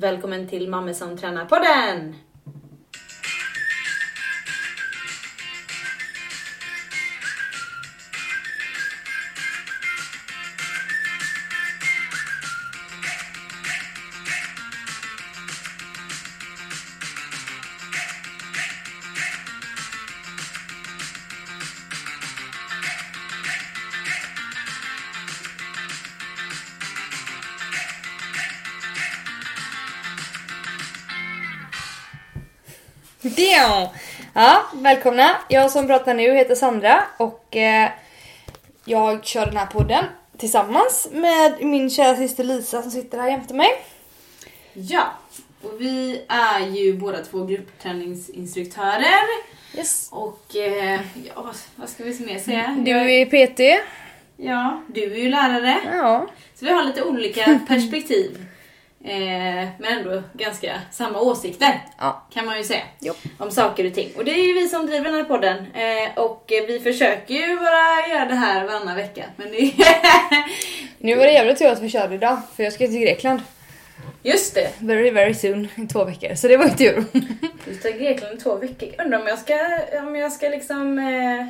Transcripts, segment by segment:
Välkommen till Mamma som tränar podden! Ja, välkomna. Jag som pratar nu heter Sandra och eh, jag kör den här podden tillsammans med min kära syster Lisa som sitter här jämte mig. Ja, och vi är ju båda två gruppträningsinstruktörer. Yes. Och eh, ja, vad, ska vi mer säga? Du är PT. Ja, du är ju lärare. Ja. Så vi har lite olika perspektiv. Eh, men ändå ganska samma åsikter. Ja. Kan man ju säga. Jo. Om saker och ting. Och det är ju vi som driver den här podden. Eh, och vi försöker ju bara göra det här varannan vecka. Men det Nu var det jävligt tur att vi körde idag för jag ska till Grekland Just det! very very soon i två veckor så det var ju tur. Ska till Grekland i två veckor. Undrar om jag ska, om jag ska liksom eh,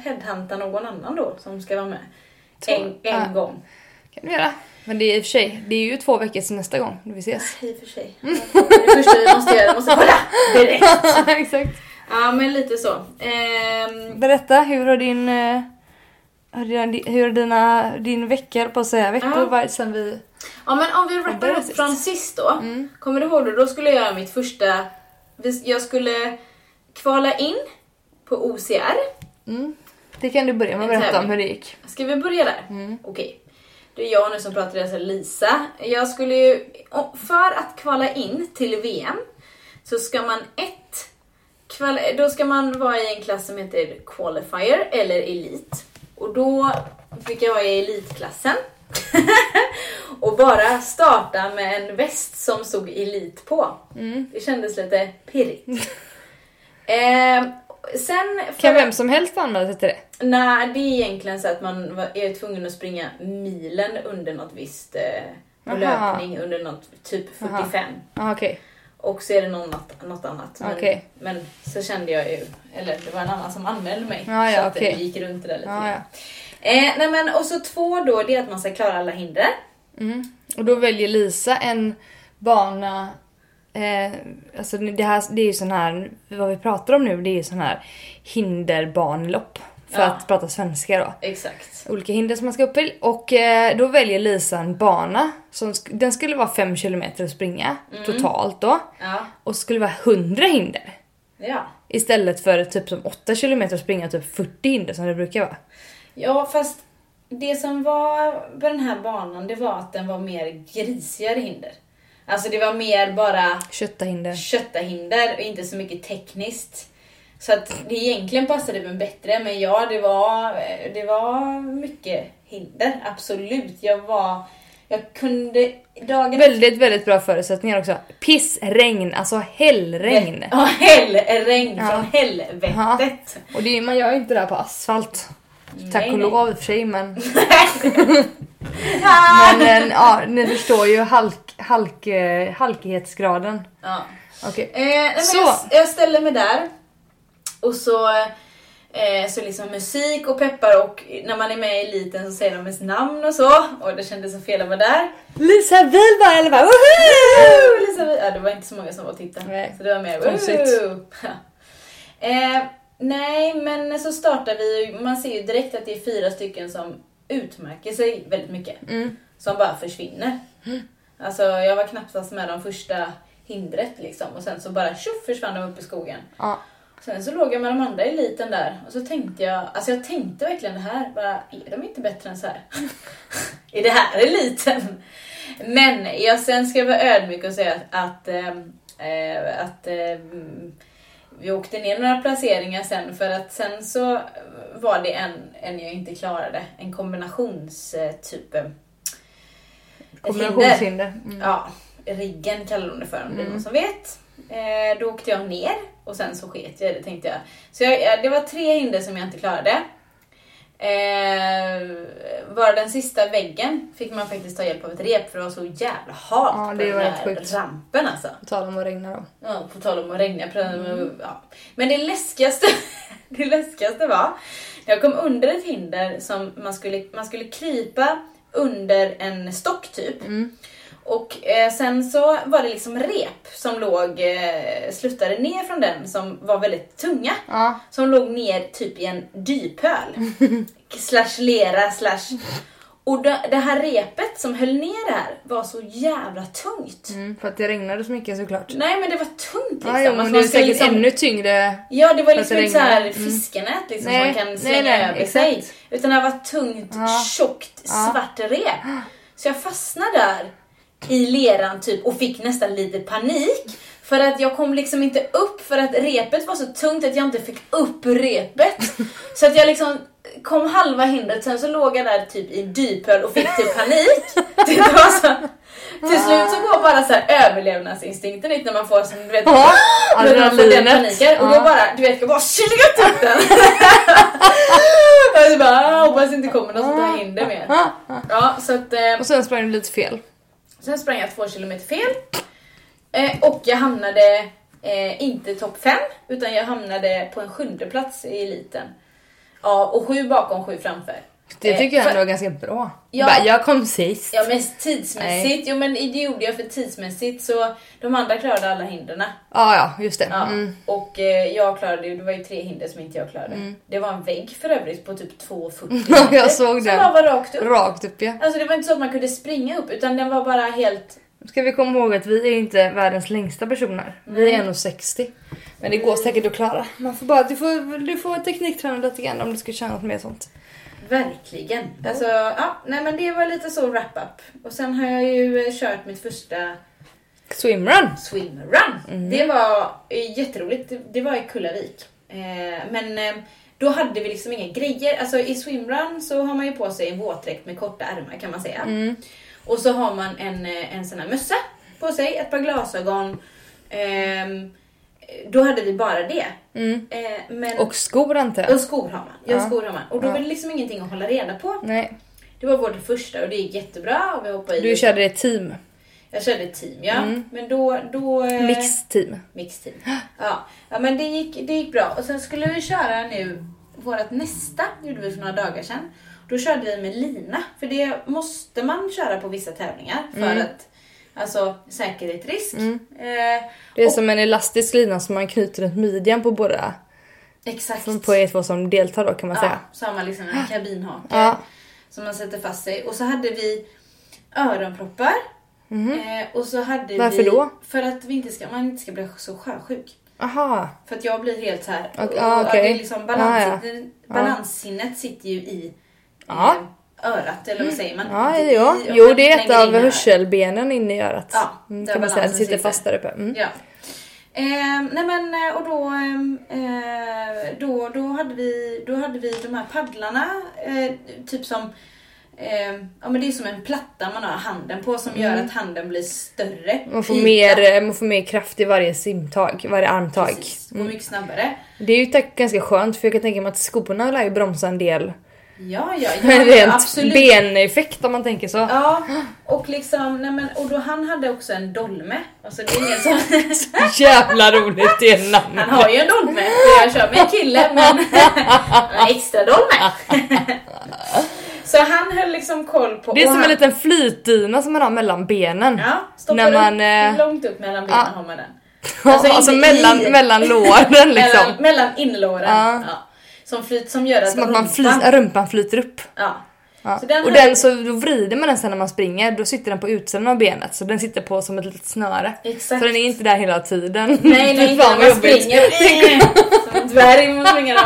headhunta någon annan då som ska vara med. Två- En, en ja. gång. kan du göra. Men det är i och för sig, det är ju två veckor till nästa gång vi ses. I och för sig. Det första vi måste göra, vi måste kolla direkt. Exakt. Ja men lite så. Ehm, Berätta, hur har din... eh, Hur har dina, din vecka, på att säga, veckor Ja. varit sen vi... Ja men om vi rappar upp från sist då. Mm. Kommer du ihåg då? Då skulle jag göra mitt första... Jag skulle kvala in på OCR. Mm. Det kan du börja med att berätta om hur det gick. Ska vi börja där? Mm. Okej. Det är jag nu som pratar, alltså Lisa. Jag skulle ju... För att kvala in till VM så ska man ett... Kval, då ska man vara i en klass som heter Qualifier eller Elit. Och då fick jag vara i elitklassen. och bara starta med en väst som stod Elit på. Mm. Det kändes lite pirrigt. eh, sen... Kan vem som helst anmäla sig till det? Nej, det är egentligen så att man är tvungen att springa milen under något visst eh, Aha. löpning under något typ 45. Ja, okej. Och så är det något, något annat. Men, Okej. men så kände jag ju, eller det var en annan som anmälde mig. Ja, ja, så att okej. det gick runt det där lite grann. ja. Eh, nej men och så två då, det är att man ska klara alla hinder. Mm. Och då väljer Lisa en bana... Eh, alltså det, här, det är ju sån här, vad vi pratar om nu, det är ju sån här hinderbanlopp. För Ja. att prata svenska då. Exakt. Olika hinder som man ska upp i. Och eh, då väljer Lisa en bana. Som, den skulle vara 5 km att springa totalt då. Ja. Och skulle vara 100 hinder. Ja. Istället för typ som 8 km att springa typ 40 hinder som det brukar vara. Ja, fast det som var på den här banan, det var att den var mer grisigare hinder. Alltså det var mer bara Köttahinder. köttahinder och inte så mycket tekniskt. Så att det egentligen passade mig bättre, men ja, det var, det var mycket hinder. Absolut. Jag var... Jag kunde... Dagen Väldigt, väldigt bra förutsättningar också. Pissregn, alltså hällregn. Ja, hällregn Ja. från helvetet. Och det, man gör ju inte det här på asfalt. Tack Nej, och nej. lov i och för sig men... men eh, ja, ni förstår ju halk, halk, eh, halkighetsgraden. Ja. Okej. Eh, nej, Så. Jag, jag ställer mig där. Och så, eh, så liksom musik och peppar och när man är med i eliten så säger de ens namn och så. Och det kändes så fel att vara där. Lisa Wihlberg eller bara woho! Lisa, ja, det var inte så många som var och tittade. Nej. Så det var mer! Ja. eh, Nej, men så startar vi man ser ju direkt att det är fyra stycken som utmärker sig väldigt mycket. Mm. Som bara försvinner. Alltså jag var knappt med de första hindret liksom och sen så bara tjoff försvann de upp i skogen. Ja. Sen så låg jag med de andra i eliten där och så tänkte jag, alltså jag tänkte verkligen det här, bara, är de inte bättre än så här? är det här eliten? Men jag sen ska jag vara ödmjuk och säga att, att, eh, att ehm, vi åkte ner några placeringar sen för att sen så var det en, en jag inte klarade, en kombinations Kombinationshinder. Mm. Ja, riggen kallar de det för om det är någon som vet. Eh, då åkte jag ner och sen så sket jag det tänkte jag. Så jag, det var tre hinder som jag inte klarade. Eh, bara den sista väggen fick man faktiskt ta hjälp av ett rep för det var så jävla halt Ja, på det den var där helt sjukt. rampen alltså. På tal om att regna då. Ja, på tal om att regna. Ja. Men det läskigaste, det läskigaste var när jag kom under ett hinder som man skulle, man skulle krypa under en stock typ. Och eh, sen så var det liksom rep som låg, eh, sluttade ner från den som var väldigt tunga. Ja. Som låg ner typ i en dypöl. slash lera slash... Och det, det här repet som höll ner det här var så jävla tungt. Mm, för att det regnade så mycket såklart. Nej men det var tungt liksom. Ja, jo, Alltså, men man det är säkert liksom- ännu tyngre. Ja det var liksom inte såhär. Mm. fiskenät liksom Nej, som man kan nej, slänga nej, över exakt. sig. Utan det var tungt, Ja. tjockt, Ja. svart rep. Så jag fastnade där i leran typ och fick nästan lite panik. För att jag kom liksom inte upp för att repet var så tungt att jag inte fick upp repet. Så att jag liksom kom halva hindret, sen så låg jag där typ i dypöl och fick typ panik. Det var så, till slut så går bara så här överlevnadsinstinkten ut när man får som du vet, Ja, när man får den paniken. Och då bara, du vet, jag bara slingat upp den. jag bara, "Ah, hoppas det inte kommer någon som tar hinder mer. Ja. Så att eh, Och sen sprang du lite fel. sen sprang jag två kilometer fel. Eh, och jag hamnade eh, inte topp fem, utan jag hamnade på en sjunde plats i eliten. Ja, och sju bakom, sju framför. Det Eh, tycker jag för- ändå var ganska bra. Ja. Bara, jag kom sist. Ja men tidsmässigt, jo men det gjorde jag för tidsmässigt så de andra klarade alla hindren. Ja, ja, just det. Ja. Mm. Och eh, jag klarade ju, det var ju tre hinder som inte jag klarade. Det var en vägg för övrigt på typ 2,40 Ja, jag såg Som den. bara var rakt upp. Rakt upp ja. Alltså det var inte så att man kunde springa upp utan den var bara helt... Ska vi komma ihåg att vi är inte världens längsta personer. Vi är 1,60. Men det går säkert att klara. Man får bara, du får, du får teknikträna lite grann om du ska köra något mer sånt. Verkligen. Alltså, ja, nej men det var lite så wrap-up. Och sen har jag ju eh, kört mitt första Swimrun! swimrun. Mm. Det var eh, jätteroligt. Det, var i Kullavik. Eh, men då hade vi liksom inga grejer. Alltså i swimrun så har man ju på sig en våtdräkt med korta ärmar kan man säga. Mm. Och så har man en, en sån här mössa på sig, ett par glasögon. Ehm, då hade vi bara det. Mm. Eh, men, Och skor antar jag. och skor har man. Ja, Ja. skor har man. Och då Ja. var det liksom ingenting att hålla reda på. Nej, Det var vårt första och det gick jättebra och vi hoppade i. du körde ett team. Jag körde ett team ja. Mm. Men då... då eh, Mixteam. Mixteam. Ja. ja men det gick, det gick bra. Och sen skulle vi köra nu, vårt nästa gjorde vi för några dagar sedan. Då körde vi med lina. För det måste man köra på vissa tävlingar för Mm. att Alltså säkerhetsrisk. Mm. Eh, Det är och- som en elastisk lina som man knyter runt midjan på båda. Exakt. Som på er två som deltar då kan man ja, säga. man liksom en kabinhake Ja. som man sätter fast sig. Och så hade vi öronproppar. Eh, och så hade. Varför vi, då? För att vi inte ska, man inte ska bli så sjösjuk. Aha. För att jag blir helt så här. Ok- och- ah, och okej. det är liksom balans, Ah, ja. Balanssinnet sitter ju i Ja. eh, örat, eller vad säger man? Ja, Inte ja. i, Jo, det är ett av hörselbenen inne i örat. Ja, mm, kan man säga. Det sitter sitter. fast där uppe. Mm. Ja. Eh, nej men och då, eh, då, då, hade vi, då hade vi de här paddlarna, eh, typ som eh, Ja men det är som en platta man har handen på som gör att handen blir större. Mm. Man, får mer, man får mer kraft i varje simtag, varje armtag. Precis, går mycket snabbare. Det är ju ganska skönt för jag kan tänka mig att skorna lär ju bromsa en del. Ja, ja, ja, Rent absolut. beneffekt om man tänker så. Ja, och liksom, nej men, och då han hade också en dolme. Alltså det är ingen som, Jävla roligt det namnet. han har ju en dolme, jag kör med en kille men extra dolme. Så han höll liksom koll på... Det är som han, en liten flytdyna som man har mellan benen. Ja, stoppar när man, eh, långt upp mellan benen ja. har man den. Alltså, Alltså mellan, i- mellan låren liksom. Mellan, mellan inlåren. Ja. Ja. Som, flyt, som gör att, Som att man fly, rumpan- rumpan flyter upp. Ja. Ja. Så den och här- den så då vrider man den sen när man springer, då sitter den på utsidan av benet så den sitter på som ett litet snöre. Exakt. Så den är inte där hela tiden. Nej, nej, inte när man jobbigt. springer. Som en dvärg man springer.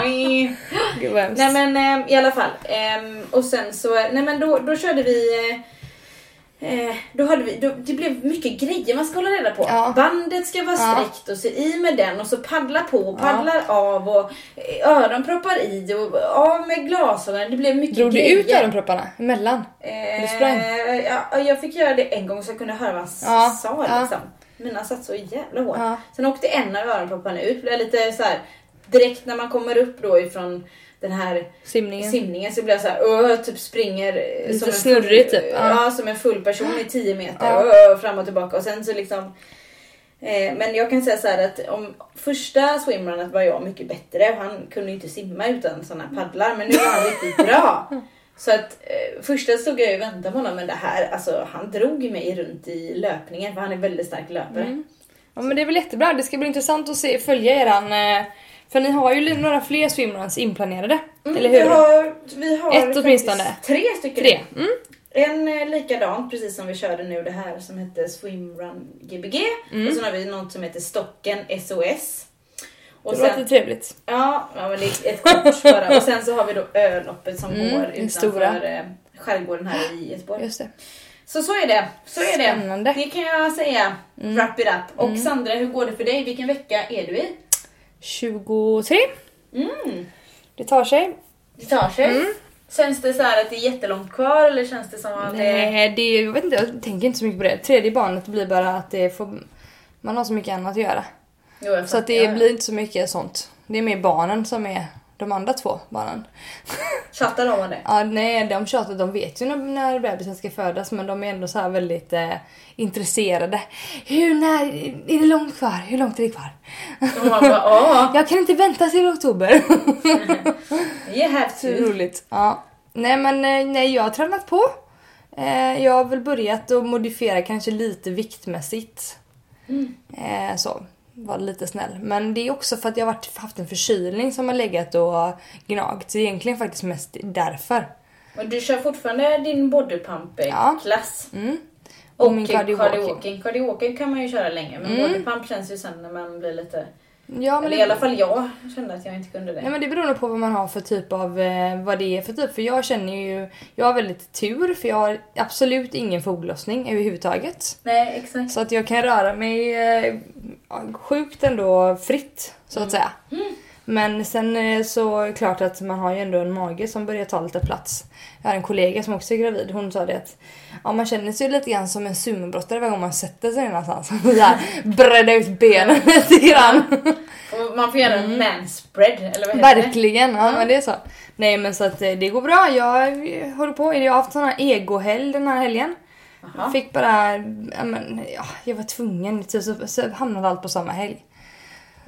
Gud. Nej men eh, i alla fall. Ehm, och sen så, nej men då, då körde vi eh, eh, då hade vi, då, det blev mycket grejer man ska hålla reda på. Ja. Bandet ska vara Ja. sträckt och så i med den och så paddla på och paddlar av och eh, öronproppar i och av med glasögonen. Det blev mycket Drog du grejer. ut öronpropparna emellan? Du sprang? Eh, ja, jag fick göra det en gång så jag kunde höra vad han Ja, sa ja. liksom. Mina satt så jävla hårt. Ja. Sen åkte en av öronpropparna ut. Blev lite så här direkt när man kommer upp då ifrån den här Simningen. simningen så blir jag så här, "Åh", typ springer eh, Lite som en snurrig, typ. Ja. Ja. som en full person i 10 meter. Ja. Åh, fram och tillbaka och sen så liksom eh, men jag kan säga så här att om första swimrunet var jag mycket bättre. Han kunde ju inte simma utan såna paddlar men nu var han riktigt bra. Så att eh, första stod jag ju och väntade på honom men det här, alltså han drog mig runt i löpningen för han är väldigt stark löpare. Mm. Ja men det är väl jättebra. Det ska bli intressant att se, följa eran... eh, För ni har ju några fler swimruns inplanerade. Mm, eller hur? Vi har, vi har Ett åtminstone. Tre stycken. Tre. Mm. En eh, likadan, precis som vi körde nu det här som hette Swimrun Gbg. Mm. Och sen har vi något som heter Stocken SOS. Och Det låter trevligt. ja, ja, men det är ett kort bara. Och sen så har vi då öloppet som Mm, går utanför stora. eh, skärgården här i Göteborg. Just det. Så så är det. Så är det. Spännande. Det kan jag säga. Mm. Wrap it up. Och Sandra, hur går det för dig? Vilken vecka är du i? 23. Mm. Det tar sig. Det tar sig. Mm. Känns det så här att det är jättelångt kvar eller känns det som att det... Nej, det är, jag vet inte, jag tänker inte så mycket på det. Tredje barnet blir bara att det får, man har så mycket annat att göra. Jo, Så att det blir inte så mycket sånt. Det är mer barnen som är de andra två barnen. Tjatar de om det? Ja, nej, de tjatar, de vet ju när, när bebisen ska födas men de är ändå så här väldigt eh, intresserade. Hur, när, är det långt kvar? Hur långt är det kvar? Och man bara, åh, Jag kan inte vänta till oktober. you have Så to. roligt. Ja. Nej men eh, nej, jag har tränat på. Eh, jag har väl börjat att modifiera kanske lite viktmässigt. Mm. Eh, så, var lite snäll. Men det är också för att jag har haft en förkylning som har legat och gnagt. Så egentligen faktiskt mest därför. Och du kör fortfarande din bodypump-klass? Mm. Och, Och min cardio cardio walking. Cardio walking kan man ju köra länge, men Mm. bodypump känns ju sen när man blir lite... Ja, men eller det, i alla fall jag kände att jag inte kunde det. Nej men det beror nog på vad man har för typ av, eh, vad det är för typ. För jag känner ju, jag har väldigt tur för jag har absolut ingen foglossning överhuvudtaget. Nej, exakt. Så att jag kan röra mig eh, sjukt ändå fritt så att säga. Men sen eh, så är det klart att man har ju ändå en mage som börjar ta lite plats. Jag har en kollega som också är gravid. Hon sa det att ja, man känner sig lite grann som en sumobrottare varje gång man sätter sig någonstans. Så här, bredda ut benen lite grann. Man får göra en manspread, eller vad heter det? Verkligen, ja, men det är så. Nej men så att eh, det går bra. Jag håller på. Jag har haft sån här egohelg den här helgen. Jaha. Fick bara, ja, men, ja, jag var tvungen. Så, så hamnade allt på samma helg.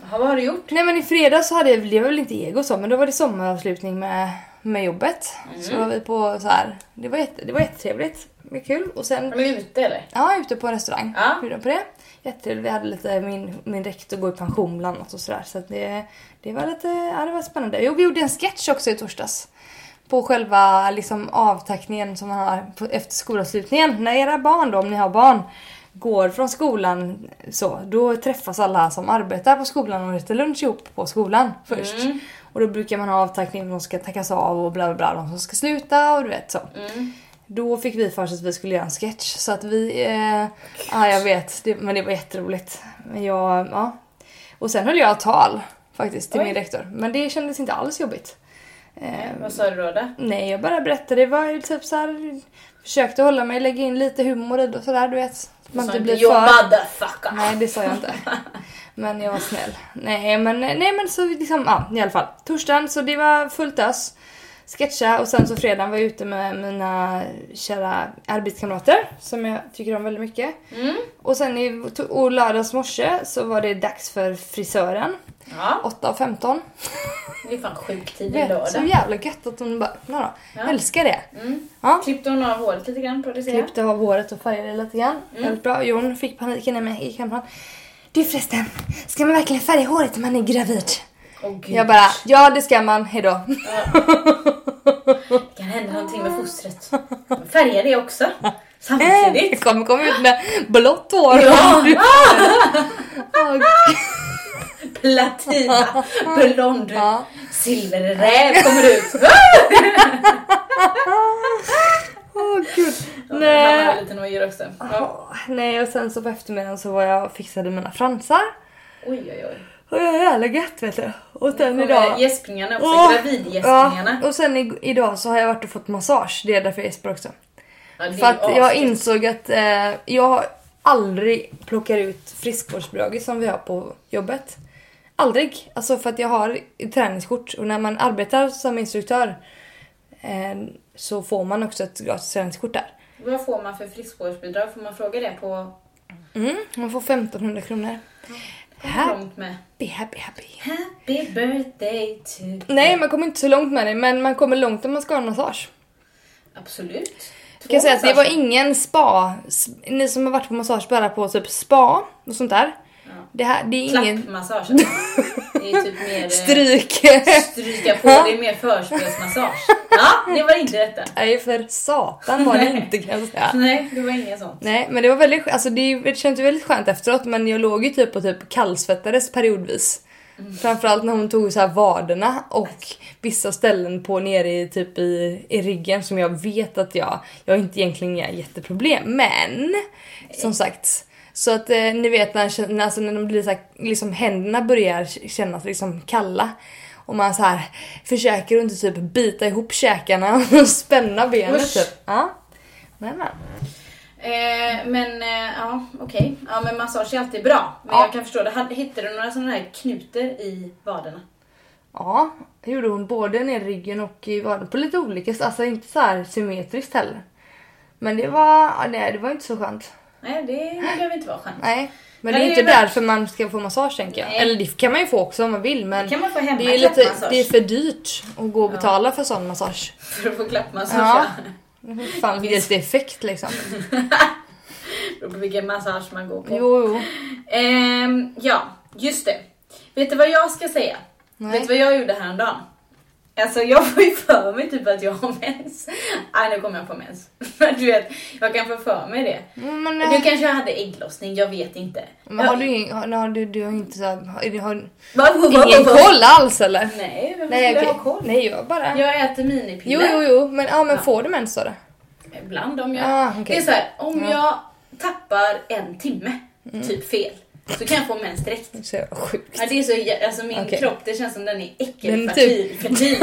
Jaha, vad har du gjort? Nej men i fredags så hade jag, det var väl inte ego så, men då var det sommaravslutning med, med jobbet. Så var vi på så här. det var, jätte, det var jättetrevligt. Var kul. Och sen, du ute eller? ja ute på en restaurang. Ja. På det. Jättetrevligt. Vi hade lite, min, min rektor går i pension bland annat och sådär. Så att det, det var lite, ja det var spännande. Jo vi gjorde en sketch också i torsdags. På själva liksom avtackningen som man har på, efter skolavslutningen. När era barn då, om ni har barn, går från skolan så, då träffas alla som arbetar på skolan och äter lunch ihop på skolan först. Mm. Och då brukar man ha avtackning, de ska tackas av och bla bla bla, de som ska sluta och du vet så. Mm. Då fick vi för oss att vi skulle göra en sketch så att vi, eh, ja jag vet, det, men det var jätteroligt. Men jag, ja. Och sen höll jag tal faktiskt till Oj. min rektor, men det kändes inte alls jobbigt. Eh, Vad sa du då? då? Nej, jag bara berättade. Det var ju typ så här. Försökte hålla mig, lägga in lite humor i det och sådär, du vet. Man inte blir "You för... motherfucker. Nej, det sa jag inte. Men jag var snäll. Nej, men, nej, men så liksom, ja, i alla fall. Torsdagen, så det var fullt ös. Sketcha och sen så fredagen var jag ute med mina kära arbetskamrater som jag tycker om väldigt mycket. Mm. Och sen i och lördags morse så var det dags för frisören. Ja, 8 och 15. det är fan sjuk tid i Vet, så lördag. jävla gött att hon bara öppnar då. Ja. Älskar det. Mm. Ja. Klippte hon av håret lite grann jag. Klippte av håret och färgade lite grann. Väldigt bra. Jon fick paniken i mig i kameran. Du förresten, ska man verkligen färga håret när man är gravid? Gud. Jag bara, ja det ska man, hejdå. Det kan hända någonting med fostret. Färga det också. Det Samtidigt. kommer komma ut med blått hår. Ja! Gud. Platina, blond, Ja. silverräv kommer ut. Åh gud. Han Nej. har lite nojor också. Ja. Åh, Nej och sen så på eftermiddagen så var jag och fixade mina fransar. Oj oj oj. Och det är jävla gött vet du. Och sen idag... gäspningarna också, Åh, gravidgäspningarna. Ja, och sen i, idag så har jag varit och fått massage. Det är därför jag gäspar också. Ja, För att jag insåg att eh, jag aldrig plockar ut friskvårdsbidraget som vi har på jobbet. Aldrig. Alltså för att jag har träningskort och när man arbetar som instruktör eh, så får man också ett gratis träningskort där. Vad får man för friskvårdsbidrag? Får man fråga det på... Mm, man får 1500 kronor. Långt med? Happy, happy, happy. Happy birthday to... Nej, man kommer inte så långt med det, men man kommer långt om man ska ha en massage. Absolut. Jag kan säga att det var ingen spa. Ni som har varit på massage bara på typ spa och sånt där. Det här, det är ingen Klappmassage. det är typ mer... eh, stryk. Stryka på, det är mer förspelsmassage. Ja, det var inte detta. Nej, för satan var det inte kan jag säga. Nej, det var inget sånt. Nej, men det var väldigt, alltså det, det kändes väldigt skönt efteråt men jag låg ju typ och typ kallsvettades periodvis. Framförallt när hon tog så här vaderna och vissa ställen på nere i typ i, i ryggen som jag vet att jag, jag har inte egentligen inga jätteproblem men som sagt så att eh, ni vet när, alltså, när de blir så här, liksom händerna börjar kännas liksom kalla och man så här försöker inte typ bita ihop käkarna och spänna benen Usch. typ. Ja. Men, men. Eh, men eh, ja, okej. Ja, men massage är alltid bra. Men Ja. jag kan förstå det. Hittade du några sådana här knutor i vaderna? Ja, det gjorde hon både ner i ryggen och i vaden på lite olika. Alltså inte så här symmetriskt heller. Men det var, nej, det var inte så skönt. Nej, det behöver inte vara skönt. Nej. Men Ja, det är inte därför man ska få massage tänker jag. Nej. Eller det kan man ju få också om man vill men Det kan man få hemma det är, lite, det är för dyrt att gå och betala för sån massage. För att få klappmassage. Ja. Ja. Fan vilken effekt liksom. Beror på vilken massage man går på. Jo, jo. Ehm, ja, just det. Vet du vad jag ska säga? Nej. Vet du vad jag gjorde häromdagen? Alltså jag får ju för mig typ att jag har mens. Nej nu kommer jag på mens. Men du vet, jag kan få för mig det. Mm, Men, Du eh, kanske hade ägglossning, jag vet inte. men har du ingen, har, har du, du har inte så här, har, ingen koll alls eller? Nej, varför Nej skulle jag okej. ha koll? Nej jag bara. Jag äter Jo minipiller. jo jo men, ja, men Ja. får du mens då? Ibland om jag... Ah, okej. Det är så här, om Ja. jag tappar en timme, Mm. typ fel, så kan jag få mens direkt. Så sjukt. Ja, det är så, jä- alltså min Okej. kropp, det känns som den är Den äckelfertil. typ- Fertil.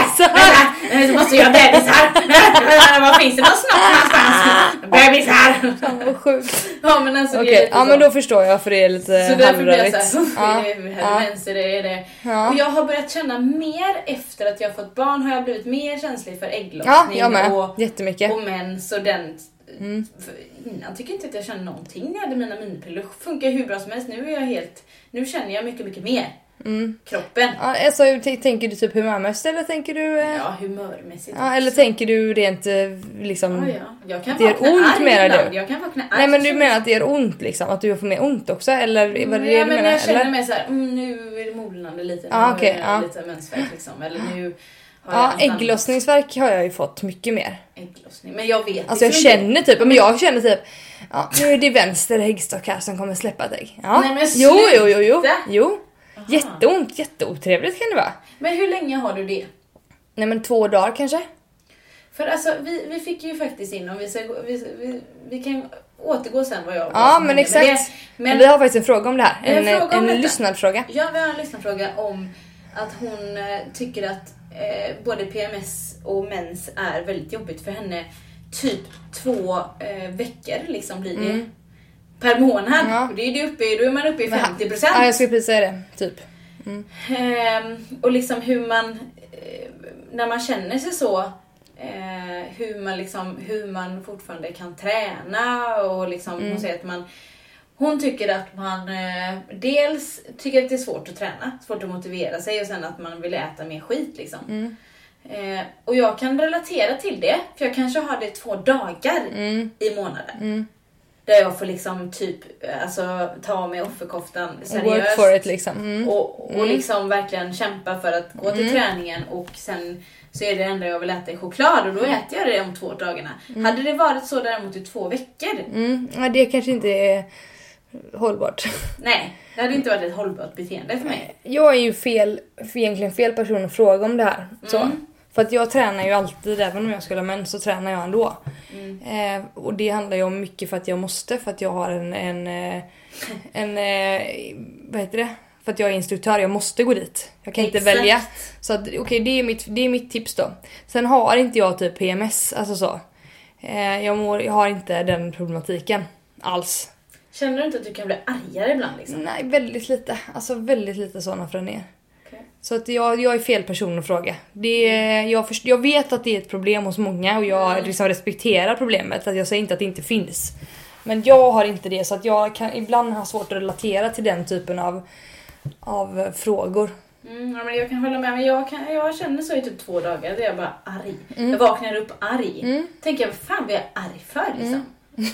Exakt! Så måste jag ha bebisar! Var finns det någon snopp någonstans? Bebisar! Fan vad sjukt. Ja men alltså det Okej, är lite ja så. men då förstår jag för det är lite Så därför blir jag halvrörigt. såhär, Ja, är det ja. mens, är det, är det. Ja. Och jag har börjat känna mer efter att jag fått barn har jag blivit mer känslig för ja, ägglossning jag med. och, Jättemycket. och mens och den Mm. för innan tycker jag inte att jag kände någonting när jag hade mina minipiller. Det funkar hur bra som helst. Nu är jag helt... Nu känner jag mycket, mycket mer. Mm. Kroppen. Ja, alltså, tänker du typ humörmässigt eller tänker du... eh, Ja, humörmässigt. Ja, eller tänker du rent eh, liksom... Ja, ja. Jag kan Det gör ont menar du? Jag kan vakna arg. Nej men du menar att det gör ont liksom? Att du får mer ont också? Eller vad är det Mm, det ja, du men menar? jag känner eller? mig såhär, mm, nu är det molnande lite. Nu Ja, har okej, jag ja. lite mensvärk liksom. Eller nu Ja, ägglossningsverk har jag ju fått mycket mer. Ägglossning. Men jag vet Alltså jag liksom inte. känner typ, men jag känner typ Ja, nu är det vänster äggstock här som kommer släppa ett ägg. Ja. Nej, men jo, jo, jo, jo. sluta. jo. Aha. Jätteont, jätteotrevligt kan det vara. Men hur länge har du det? Nej men två dagar kanske? För alltså vi, vi fick ju faktiskt in, om vi, ska, vi, vi, vi kan återgå sen vad jag vad Ja men exakt. det- men Vi har faktiskt en fråga om det här. En En, en, lyssnarfråga. Ja, vi har en lyssnarfråga om att hon eh, tycker att eh, både PMS och mens är väldigt jobbigt för henne. Typ två eh, veckor liksom blir det. Mm. Per månad. Ja. Och det är det uppe, i- då är man uppe i Men- 50 procent. Ja jag skulle precis säga det. Typ. Ehm, och liksom hur man, eh, när man känner sig så, eh, hur, man liksom, hur man fortfarande kan träna och liksom, Mm. hon säger att man hon tycker att man eh, dels tycker att det är svårt att träna, svårt att motivera sig och sen att man vill äta mer skit liksom. Mm. Eh, och jag kan relatera till det, för jag kanske har det två dagar Mm. i månaden. Mm. Där jag får liksom typ alltså, ta av mig offerkoftan seriöst. work for it liksom. Mm. Och, och Mm. liksom verkligen kämpa för att gå till Mm. träningen och sen så är det enda jag vill äta är choklad och då äter jag det om två dagarna. Mm. Hade det varit så däremot i två veckor, Mm. Ja, det kanske inte är hållbart. nej, det hade inte varit ett hållbart beteende för mig. Jag är ju fel, egentligen fel person att fråga om det här. Så. Mm. För att jag tränar ju alltid, även om jag skulle ha mens så tränar jag ändå. Mm. Eh, och det handlar ju om mycket för att jag måste, för att jag har en, en, eh, en eh, vad heter det? För att jag är instruktör, jag måste gå dit. Jag kan inte Exakt. välja. Så att, okej, det, är mitt, det är mitt tips då. Sen har inte jag typ PMS, alltså så. Eh, jag, mår, jag har inte den problematiken alls. Känner du inte att du kan bli argare ibland liksom? Nej, väldigt lite. Alltså väldigt lite sådana förändringar. Okej. Så att jag, jag är fel person att fråga. Det är, jag, först, jag vet att det är ett problem hos många och jag Mm. liksom respekterar problemet. Att jag säger inte att det inte finns. Men jag har inte det så att jag kan ibland ha svårt att relatera till den typen av, av frågor. Mm, ja, men jag kan hålla med, men jag, kan, jag känner så i typ två dagar där jag bara arg. Mm. Jag vaknar upp arg. Tänker jag, vad fan vad jag är arg för liksom?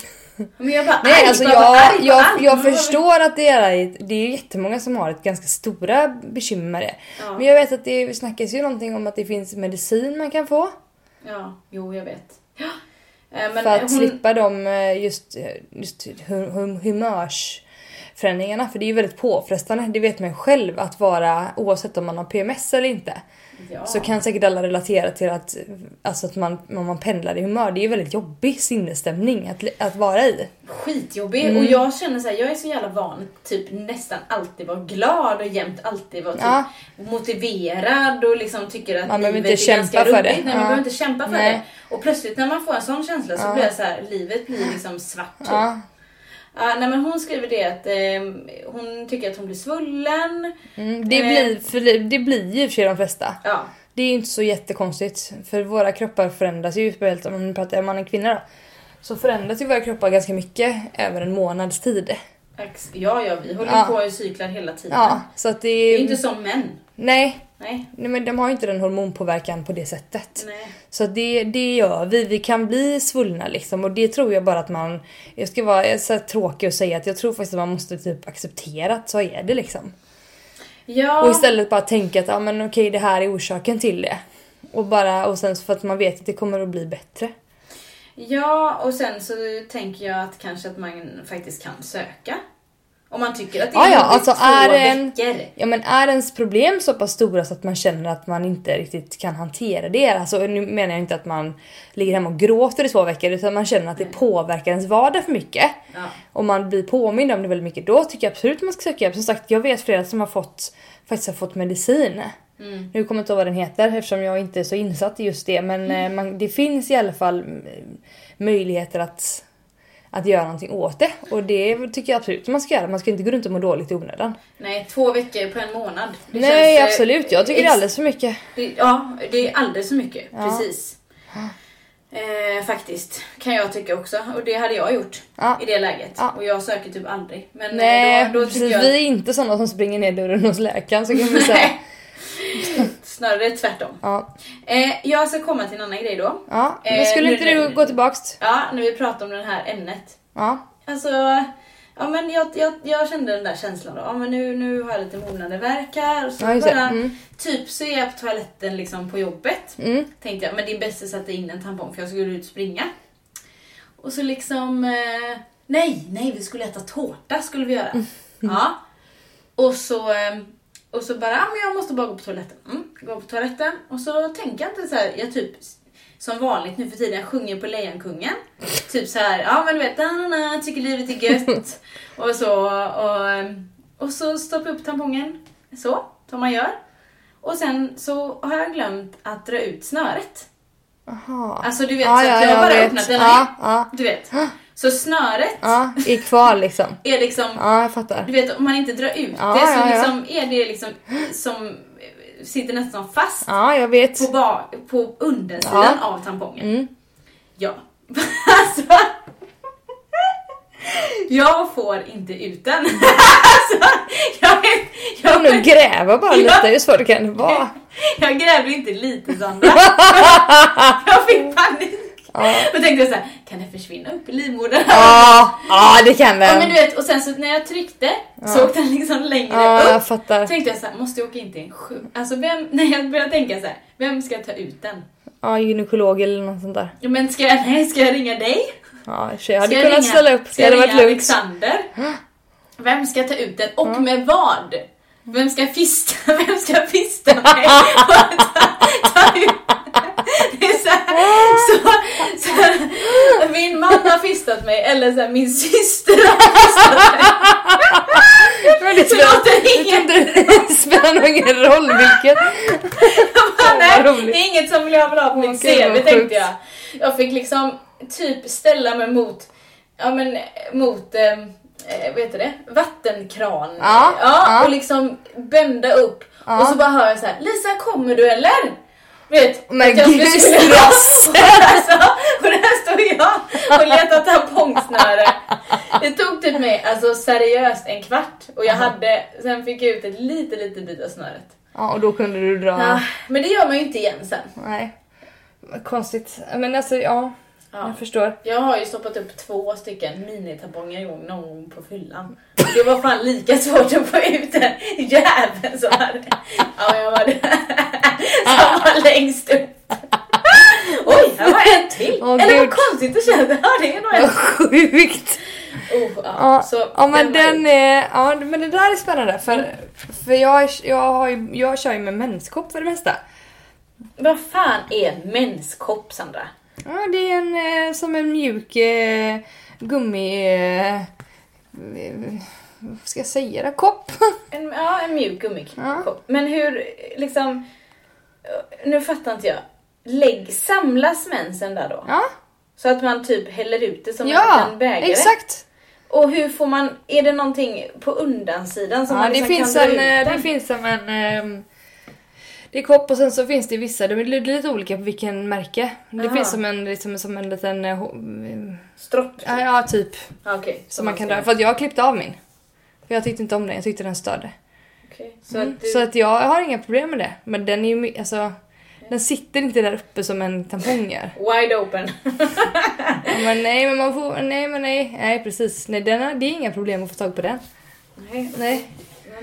Men jag bara Nej arg, alltså jag, arg jag, jag vad- förstår att det är, det är jättemånga som har ett ganska stora bekymmer med det. Ja. Men jag vet att det snackas ju någonting om att det finns medicin man kan få. Ja, jo jag vet. Ja. Eh, Men för att hon, slippa de eh, just, just hum, hum, humörsförändringarna. För det är ju väldigt påfrestande. Det vet man ju själv att vara, oavsett om man har PMS eller inte. ja. Så kan säkert alla relatera till att, alltså att man, om man pendlar i humör, det är ju väldigt jobbig sinnesstämning att, att vara i. skitjobbig Mm. och jag känner så här, jag är så jävla van typ nästan alltid vara glad och jämt alltid vara typ Ja. motiverad och liksom tycker att Man livet inte är ganska roligt. det. Nej, Ja. man behöver inte kämpa för Nej. det. Och plötsligt när man får en sån känsla så blir jag så här, livet blir liksom svart typ. Ja, nej men hon skriver det att eh, hon tycker att hon blir svullen. Mm, det, Eh. blir, för det, det blir ju i och för sig de flesta. Ja, Det är ju inte så jättekonstigt. För våra kroppar förändras ju, speciellt om man pratar om man är kvinna då. Så förändras ju våra kroppar ganska mycket över en månads tid. ja, ja vi håller Ja. på i cyklar hela tiden. Ja, så att det Det är är... inte som män. Nej, Nej, nej, men de har ju inte den hormonpåverkan på det sättet. nej. Så det, det gör vi. Vi kan bli svullna liksom och det tror jag bara att man... Jag ska vara så tråkig och säga att jag tror faktiskt att man måste typ acceptera att så är det liksom. Ja. Och istället bara tänka att ja, men okej det här är orsaken till det. Och bara och sen för att man vet att det kommer att bli bättre. Ja, och sen så tänker jag att kanske att man faktiskt kan söka. Om man tycker att det Ja, är ja, jobbigt alltså två är en- veckor. Ja men är ens problem så pass stora så att man känner att man inte riktigt kan hantera det. Alltså nu menar jag inte att man ligger hemma och gråter i två veckor utan man känner att det påverkar ens vardag för mycket. Ja. Och man blir påmind om det väldigt mycket. Då tycker jag absolut att man ska söka hjälp. Som sagt jag vet flera som har fått faktiskt har fått medicin. Mm. Nu kommer jag inte ihåg vad den heter eftersom jag inte är så insatt i just det. Men Mm. eh, man, det finns i alla fall mm, möjligheter att, att göra någonting åt det. Och det tycker jag absolut man ska göra. Man ska inte gå runt och må dåligt i onödan. Nej, två veckor på en månad. Det Nej känns, eh, absolut, jag tycker det är alldeles för mycket. det- Ja, det är alldeles för mycket. Ja. Precis. Eh, faktiskt, kan jag tycka också. Och det hade jag gjort Ja. i det läget. Ja. Och jag söker typ aldrig. Men eh, Nej då, då precis, jag vi är inte sådana som springer ner dörren hos läkaren så kan vi säga. snarare tvärtom. Ja, Eh, jag ska komma till en annan grej då. ja. Eh, Men skulle nu- inte du gå tillbaks? Ja, när vi pratar om det här ämnet. Ja. Alltså, ja men jag, jag, jag kände den där känslan då. Ja men nu, nu har jag lite mognande värk här och så Ja, bara, Mm. typ så är jag på toaletten liksom på jobbet. Mm. Tänkte jag, men det är bäst att sätta in en tampong för jag skulle ut och springa. Och så liksom, eh, nej, nej vi skulle äta tårta skulle vi göra. Mm. Ja. Och så, eh, och så bara, ja men jag måste bara gå på toaletten. Mm, gå på toaletten och så tänker jag inte så här, jag typ som vanligt nu för tiden, jag sjunger på Lejonkungen. Typ så här, ja men du vet, na, tycker livet är gött. och så, och, eh, och så stoppar jag upp tampongen. Så, som man gör. Och sen så har jag glömt att dra ut snöret. Aha. Alltså du vet, Ja, så ja, att jag har bara vet. öppnat den här. ja. Du vet. Så snöret Ja, är kvar liksom. är liksom, Ja, jag fattar. du vet om man inte drar ut Ja, det så ja, liksom är det liksom som eh, sitter nästan fast Ja, jag vet. på, ba, på undersidan av tampongen. Mm. Ja. alltså. Jag får inte ut den. alltså, jag, Jag nog gräva bara lite, hur svårt det kan vara. jag grävde inte lite Sandra. jag fick panik. Ja. Och tänkte jag så här, kan det försvinna upp i livmodern? Ja, ja det kan Ja, men du den. vet, och sen så när jag tryckte så åkte den liksom längre Ja, upp. jag fattar. tänkte jag så här, måste jag åka in till en sjuk... Alltså vem, när jag började tänka så här, vem ska ta ut den? Ja, gynekolog eller något sånt där. Ja, Men ska jag, nej, ska jag ringa dig? Ja, sig, jag hade Ska jag kunnat ringa- ställa upp. Ska jag varit ringa lugnt. Alexander? Vem ska ta ut den och med vad? Vem ska fista, vem ska fista mig? ta, ut så, så, här, Min man har fistat mig eller så här, min syster har fistat mig. Men det spelar, ingen nog ingen roll vilket. bara, nej, det är inget som jag vill ha på mitt CV tänkte jag. Jag fick liksom typ ställa mig mot, ja men mot, eh, eh, vad heter det? Vattenkran. Ja, ja. Och liksom bända upp. Ja. Och så bara hör jag så här: Lisa kommer du eller? Vet, Men att jag gud, skulle- alltså, och där står jag och letar tampongsnöre. Det tog typ mig alltså seriöst en kvart och jag hade, sen fick jag ut ett lite litet bit av snöret. Ja, och då kunde du dra... Ja, men det gör man ju inte igen sen. Nej. Konstigt. Men alltså, ja. Ja. Jag förstår. Jag har ju stoppat upp två stycken minitamponger en gång någon gång på fyllan. Det var fan lika svårt att få ut den jäveln som hade... Ja, jag var Som var längst upp. Oj, här var en till! Åh, Eller vad konstigt det känns. Ja, det är nog en. Vad sjukt! Oh, ja. Ja, Så, ja men ju- den är, ja men det där är spännande för, för jag, jag, har ju, jag kör ju med menskopp för det mesta. Vad fan är en menskopp, Sandra? Ja det är en eh, som en mjuk eh, gummi... Eh, eh, vad ska jag säga då? Kopp? En, ja, en mjuk gummikopp. Ja. Men hur, liksom... Nu fattar inte jag. Lägg, samlas mensen där då? Ja, Så att man typ häller ut det som en ja liten bägare? exakt! Och hur får man, är det någonting på undansidan som Ja, man det, liksom finns kan dra en, ut eh, den? det finns som en... ehm, det är kopp och sen så finns det vissa, de är lite olika på vilken märke. Det Aha. finns som en, liksom, som en liten... ho- Stropp? Ja, ja typ. Ah, Okej. Som man kan dra. För att jag klippte av min. För jag tyckte inte om den, jag tyckte den störde. Okej, Så Mm. att du... Så att jag har inga problem med det. Men den är ju alltså... Den sitter inte där uppe som en tampong gör. Wide open. Men nej, men man får... Nej, men nej. Nej, precis. Nej, den har, det är inga problem att få tag på den. nej, Nej.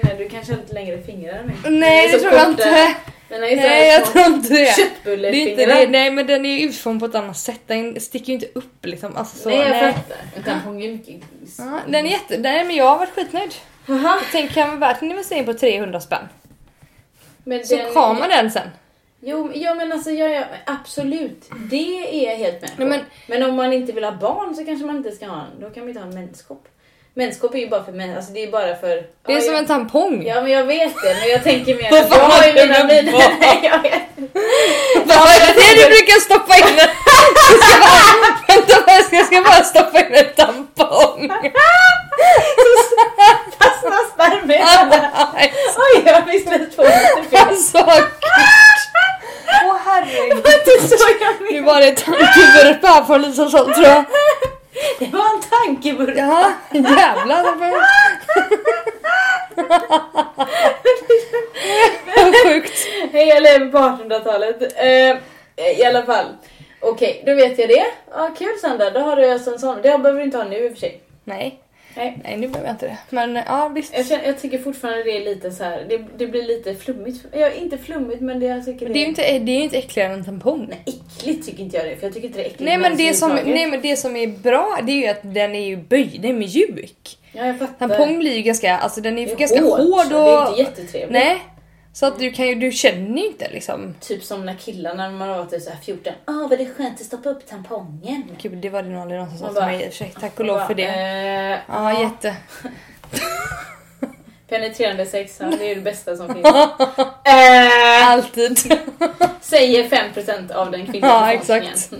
Nej, du kanske har lite längre fingrar än mig. Nej, Den det tror jag inte. Den är ju Nej, jag tror inte det. Det är inte Köttbullefingrar. det. Nej, men den är ju utformad på ett annat sätt. Den sticker ju inte upp liksom. Alltså, så, Nej, jag nej. fattar. En tampong är mycket... Ja, den är jätte... Nej, men jag har varit skitnöjd. Jaha. Jag tänker, kan man en investering på 300 spänn? Men Så den- man den sen. Jo, ja, men alltså ja, ja, absolut. Det är jag helt med på. Nej, men... men- om man inte vill ha barn så kanske man inte ska ha en. Då kan man inte ha en menskopp. Menskopp är ju bara för män. Alltså det är bara för... Det är ja, som jag... en tampong. Ja men jag vet det, men jag tänker mer att jag har ju mina Nej, jag vet. Vad är det du brukar stoppa in? En... Vänta, jag ska bara stoppa in en tampong. Fastnar spermierna. Oj, jag på lite fel. Alltså. Åh herregud. Det var inte så jag Nu menade. var det tankevurpa här från Lisa tror jag. Det var en tankeburk. Ja, jävlar. Vad sjukt. Hej, jag lever på 1800-talet. Eh, I alla fall. Okej, då vet jag det. Ja, kul Sandra, då har du alltså en sån. Det behöver du inte ha nu i och för sig. Nej, Nej. nej nu behöver jag inte det. Men ja visst. Jag, känner, jag tycker fortfarande det är lite så här. Det, det blir lite flummigt. Ja, inte flummigt men det jag tycker Men det är ju inte, det är inte äckligare än en tampong. Nej, äckligt tycker inte jag det. För jag tycker inte det är äckligt Nej men, det som, nej men det som är bra det är ju att den är ju böjd, den är mjuk. Ja, jag fattar. Tampong blir ju ganska, alltså den är Det är ganska hårt, hård så Det är och... inte jättetrevligt. Nej. Så att du kan ju, du känner ju inte liksom. Typ som när killarna när man var typ så här 14. Ah vad det är skönt att stoppa upp tampongen. Gud det var det nog aldrig någon som sa till mig sig. Tack och lov för det. Eh, Ja jätte. Penetrerande sex, det är det bästa som finns. eh, Alltid. säger 5% av den kvinnliga Ja, exakt.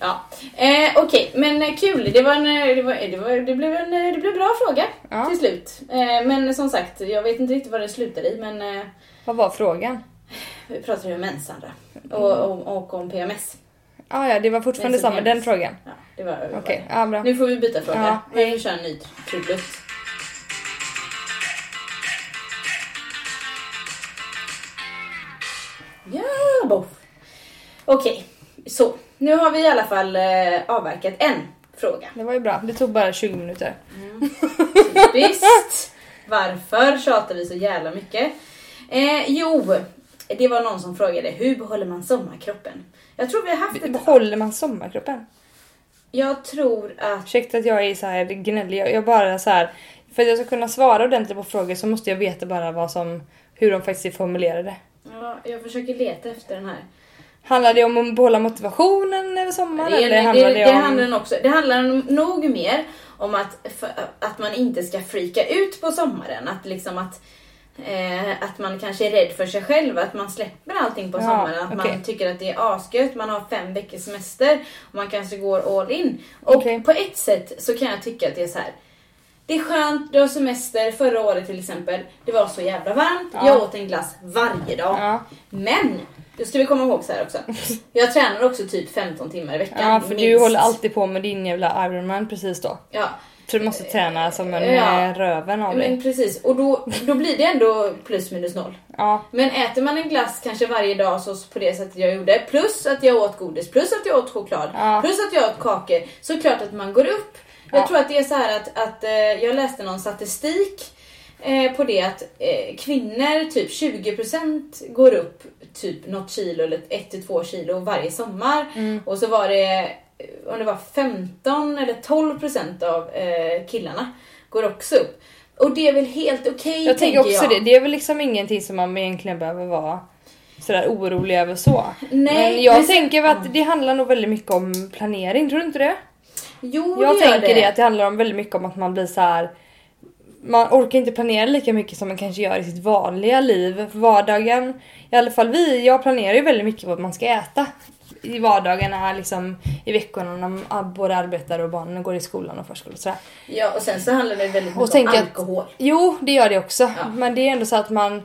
Ja, eh, okej, men eh, kul. Det, var en, eh, det, var, det, var, det, blev en eh, det blev bra fråga Ja. till slut. Eh, men som sagt, jag vet inte riktigt vad det slutar i, men eh, Vad var frågan? vi pratar ju om mens, Sandra. Och, och, och om PMS. Ah, ja det var fortfarande samma, den frågan. Ja, det var Okej, det. ja bra. Nu får vi byta fråga. Ja, vi kör en ny trudelutt. Ja, boff. Okej, så. Nu har vi i alla fall eh, avverkat en fråga. Det var ju bra, det tog bara 20 minuter. Visst. Varför tjatar vi så jävla mycket? Eh, jo, det var någon som frågade hur behåller man sommarkroppen? Jag tror vi har haft ett... Behåller man sommarkroppen? Jag tror att... Ursäkta att jag är så här gnällig, jag, jag bara så här. För att jag ska kunna svara ordentligt på frågor så måste jag veta bara vad som, hur de faktiskt är formulerade. Ja, jag försöker leta efter den här. Handlar det om att behålla motivationen över sommaren? Det, eller handlar det, det, det om... handlar också, det handlar nog mer om att, för, att man inte ska freaka ut på sommaren. Att liksom att, eh, att man kanske är rädd för sig själv, att man släpper allting på Ja, sommaren. Att okej. man tycker att det är asgött, man har fem veckors semester och man kanske går all in. Och Okej. på ett sätt så kan jag tycka att det är så här. det är skönt, du har semester. Förra året till exempel, det var så jävla varmt. Ja. Jag åt en glass varje dag. Ja. Men, då ska vi komma ihåg så här också. Jag tränar också typ 15 timmar i veckan. Ja för du minst. håller alltid på med din jävla Ironman precis då. Ja, du måste träna som en Ja. eh, röven av dig. men precis. Och då, då blir det ändå plus minus noll. Ja. Men äter man en glass kanske varje dag så på det sättet jag gjorde, plus att jag åt godis, plus att jag åt choklad, Ja. plus att jag åt kakor, så är det klart att man går upp. Jag Ja. tror att det är så här att, att eh, jag läste någon statistik eh, på det att eh, kvinnor, typ 20% går upp typ något kilo eller 1-2 kilo varje sommar. Mm. Och så var det, om det var 15 eller 12% av eh, killarna går också upp. Och det är väl helt okej Jag tänker också jag. det. Det är väl liksom ingenting som man egentligen behöver vara sådär orolig över så. Nej, men jag men sen- tänker väl att det handlar nog väldigt mycket om planering, tror du inte det? Jo, Jag det tänker det. att det handlar om väldigt mycket om att man blir så här. Man orkar inte planera lika mycket som man kanske gör i sitt vanliga liv. Vardagen, i alla fall vi, jag planerar ju väldigt mycket vad man ska äta. I vardagarna, liksom i veckorna när man både arbetar och barnen går i skolan och förskolan och sådär. Ja, och sen så handlar det väldigt Och mycket om tänker att- alkohol. Jo, det gör det också. Ja. Men det är ändå så att man,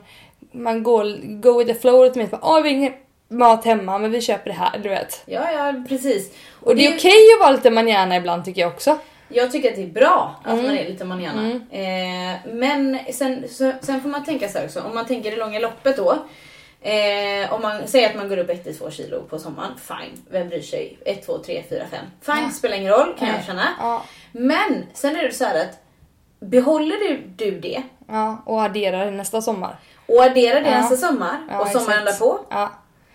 man går go with the flow lite mer. Åh, vi har ingen mat hemma men vi köper det här, du vet. Ja, ja, precis. Och det är ju- okej att vara lite manjana ibland tycker jag också. Jag tycker att det är bra att Mm. man är lite manjana. Eh, men sen, så, sen får man tänka så här också, om man tänker det långa loppet då. Eh, om man säger att man går upp 1-2 kilo på sommaren, fine. Vem bryr sig? 1, 2, 3, 4, 5. Fine, Ja. spelar ingen roll kan Nej. jag känna. Ja, Men sen är det så här att behåller du, du det ja och addera det nästa sommar. och adderar det Ja. nästa sommar Ja, och sommaren därpå Ja,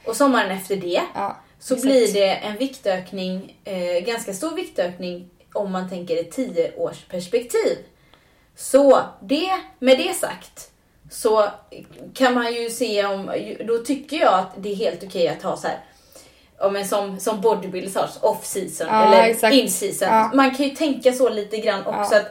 och sommaren efter det. ja. så Exakt. blir det en viktökning, eh, ganska stor viktökning om man tänker ett 10 års perspektiv. Så det, med det sagt så kan man ju se om, då tycker jag att det är helt okej att ha så här Ja, men som, som bodybuilders har, off-season Ja, eller exakt. in-season. Ja. Man kan ju tänka så lite grann också Ja. att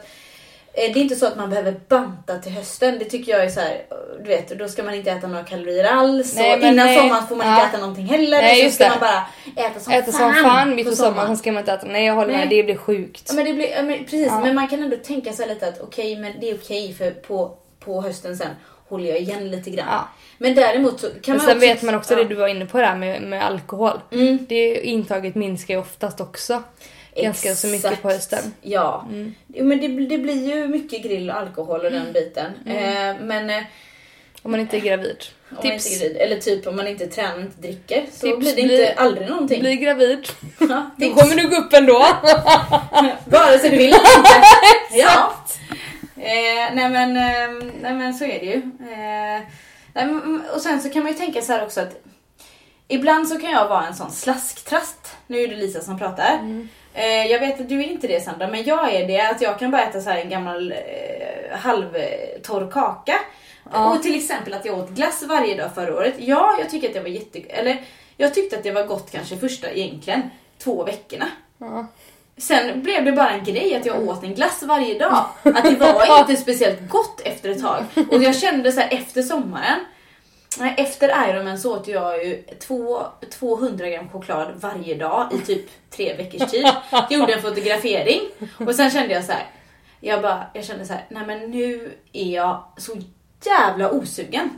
eh, det är inte så att man behöver banta till hösten. Det tycker jag är så här, du vet, då ska man inte äta några kalorier alls. Nej, och innan nej. sommaren får man Ja. inte äta någonting heller. Nej, så ska det. man bara äta som Äta fan, som fan mitt på sommaren, sen ska man inte äta. Nej jag håller med, Nej. det blir sjukt. Ja, men det blir, men, precis, Ja. men man kan ändå tänka sig lite att okej, men det är okej för på, på hösten sen håller jag igen lite grann. Ja. Men däremot så kan Men man sen också, vet man också ja. det du var inne på där med, med alkohol. Mm. Det intaget minskar ju oftast också. Ganska så mycket Exakt. på hösten. Mm. Ja. Jo, men det, det blir ju mycket grill och alkohol och den biten. Mm. Eh, men eh, Om man inte är gravid. om man Tips. gravid, eller typ om man inte tränar och inte dricker så Tips, blir det bli- inte aldrig någonting. Bli gravid. Ja, Då kommer du gå upp ändå. Vare sig du vill eller inte. ja. Eh, nej, men, eh, nej men så är det ju. Eh, nej, men, och sen så kan man ju tänka så här också att ibland så kan jag vara en sån slasktrast. Nu är det Lisa som pratar. Eh, jag vet att du är inte det Sandra, men jag är det. Att jag kan bara äta så här en gammal eh, halvtorr kaka. Ja. Och till exempel att jag åt glass varje dag förra året. Ja, jag tycker att det var jätte... Eller jag tyckte att det var gott kanske första egentligen två veckorna. Ja. Sen blev det bara en grej att jag åt en glass varje dag. Att det var inte speciellt gott efter ett tag. Och jag kände så här efter sommaren. Efter Ironman så åt jag ju två, 200 gram choklad varje dag i typ tre veckors tid. Gjorde en fotografering och sen kände jag så här. Jag bara, jag kände så här, nej men nu är jag så jävla osugen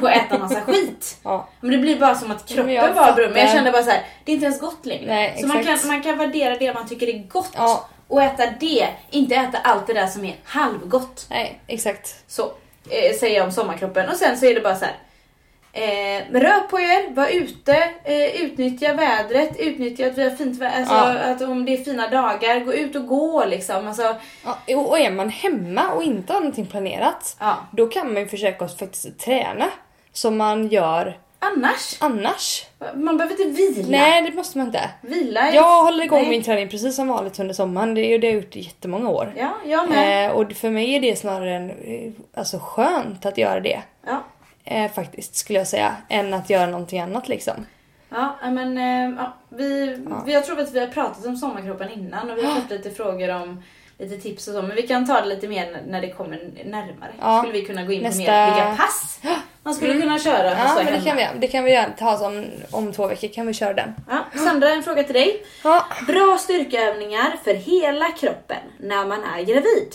på att äta massa skit. Ja. Men det blir bara som att Men kroppen jag bara brummer. Jag fattar. kände bara så här, det är inte ens gott längre. Nej, så man kan, man kan värdera det man tycker är gott Ja. och äta det. Inte äta allt det där som är halvgott. Nej, exakt. Så eh, säger jag om sommarkroppen. Och sen så är det bara så här. Eh, rör på er, var ute, eh, utnyttja vädret, utnyttja att vi har fint väder, alltså Ja. att om det är fina dagar, gå ut och gå liksom. Alltså, Ja, och är man hemma och inte har någonting planerat, ja. då kan man ju försöka att faktiskt träna som man gör Annars, annars. man behöver inte vila. Nej, det måste man inte. Vila är... Jag håller igång Nej. min träning precis som vanligt under sommaren. Det är det jag gjort i jättemånga år. Ja, jag med. Eh, och för mig är det snarare en, eh, alltså skönt att göra det. Ja. Eh, faktiskt, skulle jag säga. Än att göra någonting annat liksom. Ja, nej, men eh, ja, vi, Ja. jag tror att vi har pratat om sommarkroppen innan och vi har fått lite frågor om lite tips och så, men vi kan ta det lite mer när det kommer närmare. Ja. Skulle vi kunna gå in Nästa- på mer vilka pass man skulle kunna köra Ja, men det kan vi. Det kan vi göra. Ta som om två veckor kan vi köra den. Ja, Sandra, en fråga till dig. Ja. Bra styrkeövningar för hela kroppen när man är gravid.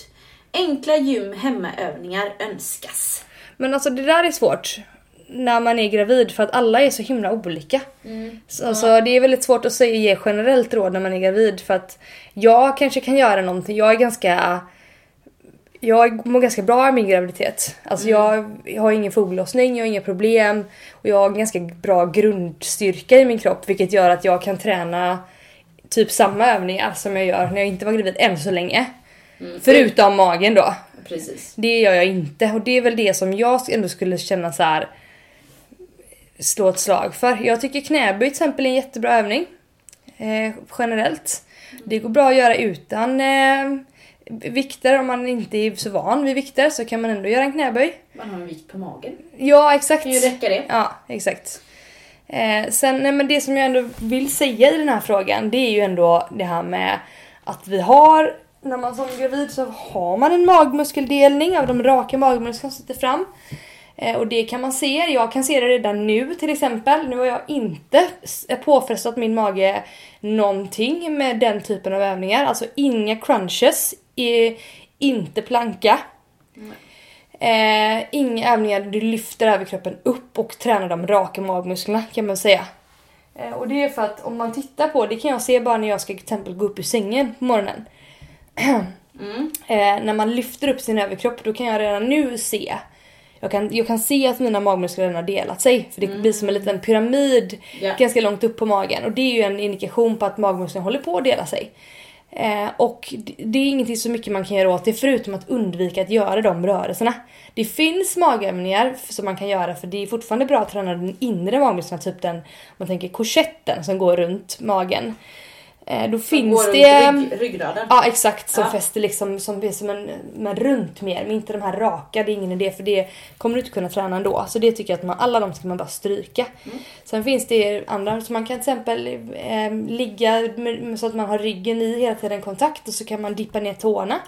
Enkla gym hemmaövningar önskas. Men alltså det där är svårt när man är gravid för att alla är så himla olika. Så, alltså, det är väldigt svårt att säga, ge generellt råd när man är gravid för att jag kanske kan göra någonting. Jag är ganska jag mår ganska bra i min graviditet. Alltså jag, jag har ingen foglossning, jag har inga problem och jag har ganska bra grundstyrka i min kropp vilket gör att jag kan träna typ samma övningar som jag gör när jag inte var gravid än så länge. Förutom magen då. Precis. Det gör jag inte och det är väl det som jag ändå skulle känna så här slå ett slag för. Jag tycker knäböj till exempel är en jättebra övning. Eh, generellt. Det går bra att göra utan eh, vikter om man inte är så van vid vikter så kan man ändå göra en knäböj. Man har en vikt på magen. Ja exakt. Kan ju räcka det. Ja exakt. Eh, sen nej, men det som jag ändå vill säga i den här frågan det är ju ändå det här med att vi har när man som gravid så har man en magmuskeldelning av de raka magmusklerna som sitter fram. Eh, och det kan man se, jag kan se det redan nu till exempel. Nu har jag inte påfrestat min mage någonting med den typen av övningar. Alltså inga crunches, inte planka. Eh, inga övningar där du lyfter överkroppen upp och tränar de raka magmusklerna kan man säga. Eh, och det är för att om man tittar på, det kan jag se bara när jag ska till exempel gå upp ur sängen på morgonen. Mm. Eh, när man lyfter upp sin överkropp då kan jag redan nu se jag kan, jag kan se att mina magmuskler redan har delat sig. För det blir som en liten pyramid Ja. ganska långt upp på magen. Och det är ju en indikation på att magmusklerna håller på att dela sig. Eh, och det- är ingenting så mycket man kan göra åt det förutom att undvika att göra de rörelserna. Det finns magövningar som man kan göra för det är fortfarande bra att träna den inre magmuskeln, typ den, man tänker korsetten som går runt magen. Eh, då finns det... rygg, ryggraden. Ja exakt, som Ja. fäster liksom som, är som en, men runt mer, men inte de här raka, det är ingen idé för det kommer du inte kunna träna ändå. Så det tycker jag att man, alla de ska man bara stryka. Sen finns det andra, så man kan till exempel eh, ligga med, så att man har ryggen i hela tiden kontakt och så kan man dippa ner tårna.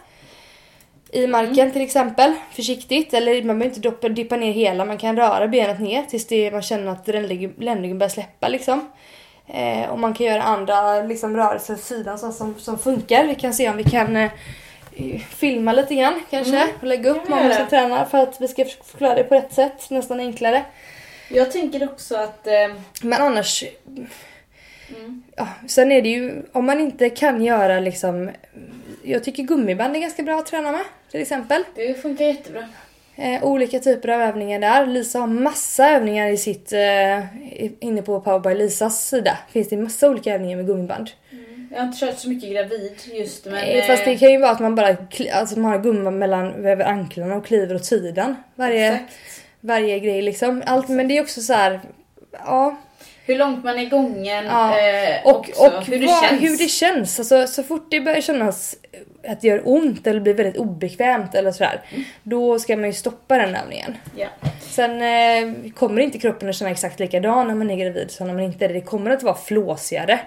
I marken till exempel, försiktigt. Eller man behöver inte doppa, dippa ner hela, man kan röra benet ner tills det, man känner att ländryggen börjar släppa liksom. Eh, och man kan göra andra liksom, rörelser åt sidan som, som, som funkar. Vi kan se om vi kan eh, filma lite grann kanske Mm. och lägga upp göra. som tränar för att vi ska förklara det på rätt sätt, nästan enklare. Jag tänker också att... Eh, Men annars, mm. ja, sen är det ju om man inte kan göra liksom jag tycker gummiband är ganska bra att träna med till exempel. det funkar jättebra. Eh, olika typer av övningar där. Lisa har massa övningar i sitt, eh, inne på Power by Lisas sida. Finns det massa olika övningar med gummiband. Jag har inte kört så mycket gravid just men... Nej, Fast det eh, kan ju vara att man bara alltså man har gummiband mellan över anklarna och kliver åt sidan. Varje, exakt. varje grej liksom. Allt, men det är också så här. Ja, Hur långt man är gången Ja. eh, och, också. och hur det vad- känns. hur det känns. Alltså, så fort det börjar kännas att det gör ont eller blir väldigt obekvämt eller sådär. Då ska man ju stoppa den övningen. Ja. Sen eh, kommer inte kroppen att känna exakt likadan när man är gravid som när man inte är det. Det kommer att vara flåsigare.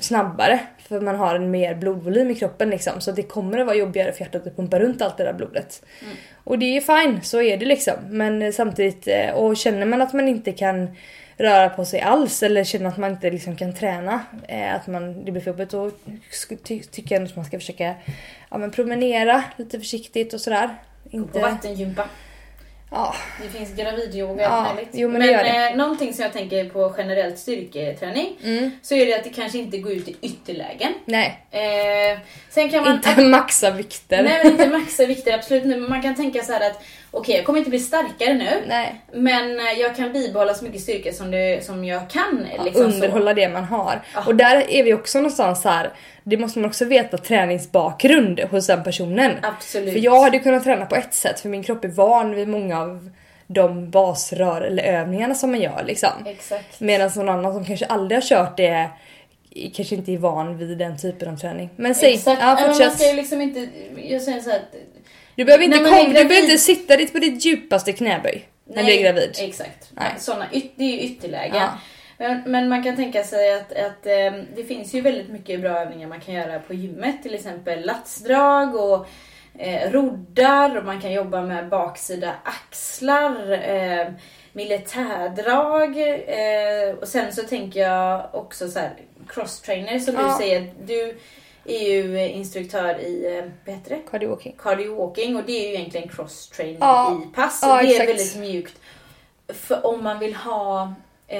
Snabbare. För man har en mer blodvolym i kroppen liksom. Så det kommer att vara jobbigare för hjärtat att pumpa runt allt det där blodet. Och det är fine, så är det liksom. Men eh, samtidigt, eh, och känner man att man inte kan röra på sig alls eller känner att man inte liksom kan träna, eh, att man, det blir för jobbigt, då ty- tycker jag att man ska försöka ja, men promenera lite försiktigt och sådär. Och Inte, vattengympa. ja, Det finns gravidyoga Ja, och möjligt. jo, men det. Eh, någonting som jag tänker på generellt styrketräning mm, så är det att det kanske inte går ut i ytterlägen. nej. Eh, sen kan man... Inte maxa vikter. Nej men inte maxa vikter, absolut. Men man kan tänka så här att okej jag kommer inte bli starkare nu. Nej. Men eh, jag kan bibehålla så mycket styrka som, det, som jag kan. Liksom så. underhålla det man har. Ja. Och där är vi också någonstans här. det måste man också veta träningsbakgrund hos den personen. Absolut. För jag hade kunnat träna på ett sätt för min kropp är van vid många av de basrör eller övningarna som man gör liksom. Exakt. Medan någon annan som kanske aldrig har kört det kanske inte är van vid den typen av träning. Men säg, Exakt. ja Ja, men man fortsätt. ska ju liksom inte... Jag säger så här. Du behöver inte, kom, du behöver gravid- inte sitta dit på ditt djupaste knäböj när du är gravid. Exakt. Nej. Såna, det är ju ytterlägen. Ja. Men, men man kan tänka sig att, att eh, det finns ju väldigt mycket bra övningar man kan göra på gymmet. Till exempel latsdrag och eh, roddar och man kan jobba med baksida axlar. Eh, militärdrag. Eh, och sen så tänker jag också så här cross-trainer som Ja. du säger. Du, är ju eh, instruktör i, eh, vad heter det? Cardio walking. Cardio walking och det är ju egentligen cross-training Ja. i pass. Ja, och det exakt. är väldigt mjukt. För om man vill ha... Eh,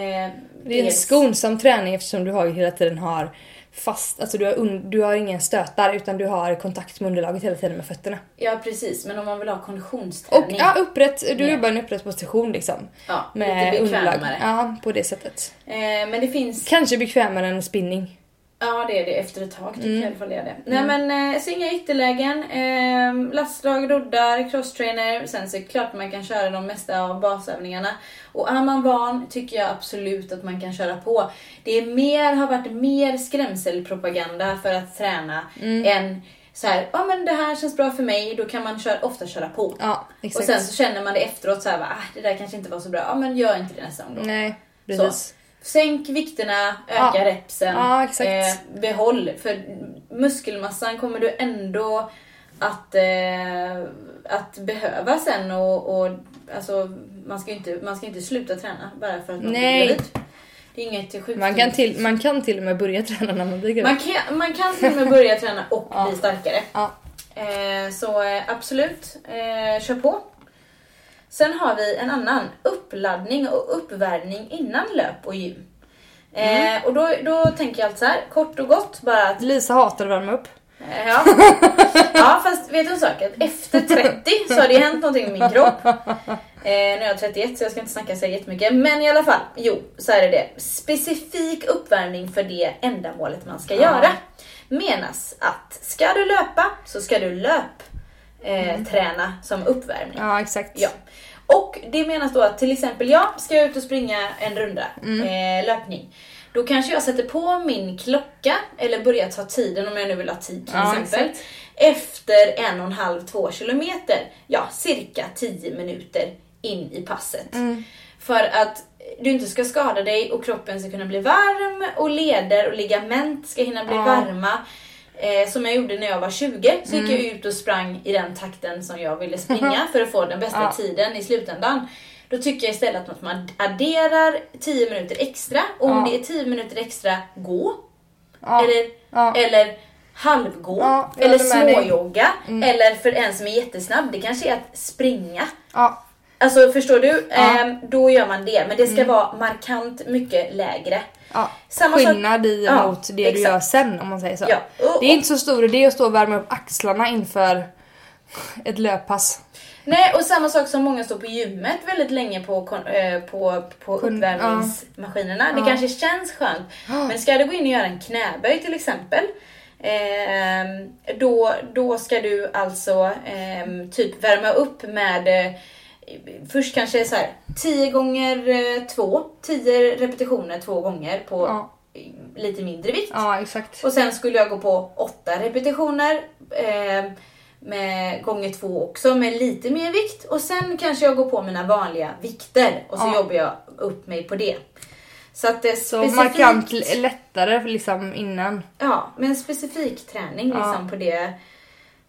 Det är en skonsam träning eftersom du har ju hela tiden har fast, alltså du har, un, du har ingen stötar utan du har kontakt med underlaget hela tiden med fötterna. Ja precis, men om man vill ha Och konditionsträning. ja, upprätt, du Ja. jobbar i en upprätt position liksom. ja, Med lite underlag. bekvämare. Ja, på det sättet. Eh, men det finns Kanske bekvämare än spinning. Ja det är det efter ett tag tycker Mm. jag i alla fall är det. Nej men eh, så inga ytterlägen, eh, lastdrag, roddar, crosstrainer. Sen så är det klart man kan köra de mesta av basövningarna. Och är man van tycker jag absolut att man kan köra på. Det är mer, har varit mer skrämselpropaganda för att träna Mm. än så här, ja men det här känns bra för mig, då kan man köra, ofta köra på. Ja, och sen så känner man det efteråt så här, ah, det där kanske inte var så bra, ja men gör inte det nästa gång då. Nej, precis. Sänk vikterna, öka Ja. repsen, Ja. Eh, behåll. För muskelmassan kommer du ändå att, eh, att behöva sen och, och alltså, man, ska inte, man ska inte sluta träna bara för att man Nej. blir gravid. Det är inget sjukdom. Man kan, till, man kan till och med börja träna när man blir gravid. man, kan, man kan till och med börja träna och Ja. bli starkare. Eh, så eh, absolut, eh, kör på. Sen har vi en annan, uppladdning och uppvärmning innan löp och gym. Mm. Eh, och då, då tänker jag allt så här, kort och gott bara att Lisa hatar att värma upp. Eh, Ja. ja, fast vet du en sak? Att efter 30 så har det hänt någonting med min kropp. Eh, nu är jag 31 så jag ska inte snacka så jättemycket. Men i alla fall, jo, så är det det. Specifik uppvärmning för det ändamålet man ska Ja. göra. Menas att ska du löpa så ska du löp eh, träna som uppvärmning. Ja, exakt. Ja. Och det menas då att till exempel jag ska ut och springa en runda, eh, löpning. Då kanske jag sätter på min klocka, eller börjar ta tiden om jag nu vill ha tid till Ja, exempel. exakt. Efter en och en halv, två kilometer. Ja, cirka 10 minuter in i passet. Mm. För att du inte ska skada dig och kroppen ska kunna bli varm och leder och ligament ska hinna bli Ja. varma. Eh, som jag gjorde när jag var 20 så Mm. gick jag ut och sprang i den takten som jag ville springa för att få den bästa Ja. tiden i slutändan. Då tycker jag istället att man adderar 10 minuter extra. Och om Ja. det är 10 minuter extra, gå. Ja. Eller, eller halvgå. Eller småjogga. Mm. Eller för en som är jättesnabb, det kanske är att springa. Alltså förstår du? Mm. Ehm, då gör man det. Men det ska vara markant mycket lägre. Ja. Samma Skillnad i Ja, mot det du exakt. gör sen om man säger så. Ja. Och, Det är inte så stor idé att stå och värma upp axlarna inför ett löppass. Nej, och samma sak som många står på gymmet väldigt länge på, eh, på, på uppvärmningsmaskinerna. Det Ja. kanske känns skönt. Men ska du gå in och göra en knäböj till exempel. ehm, då, då ska du alltså ehm, typ värma upp med eh, Först kanske så här 10 gånger 2, 10 repetitioner två gånger på Ja. lite mindre vikt. Ja, exakt. Och sen skulle jag gå på åtta repetitioner eh, med gånger två också med lite mer vikt. Och sen kanske jag går på mina vanliga vikter och så Ja. jobbar jag upp mig på det. Så att det är Så specifikt, markant lättare liksom innan. Ja, men en specifik träning Ja. liksom på det.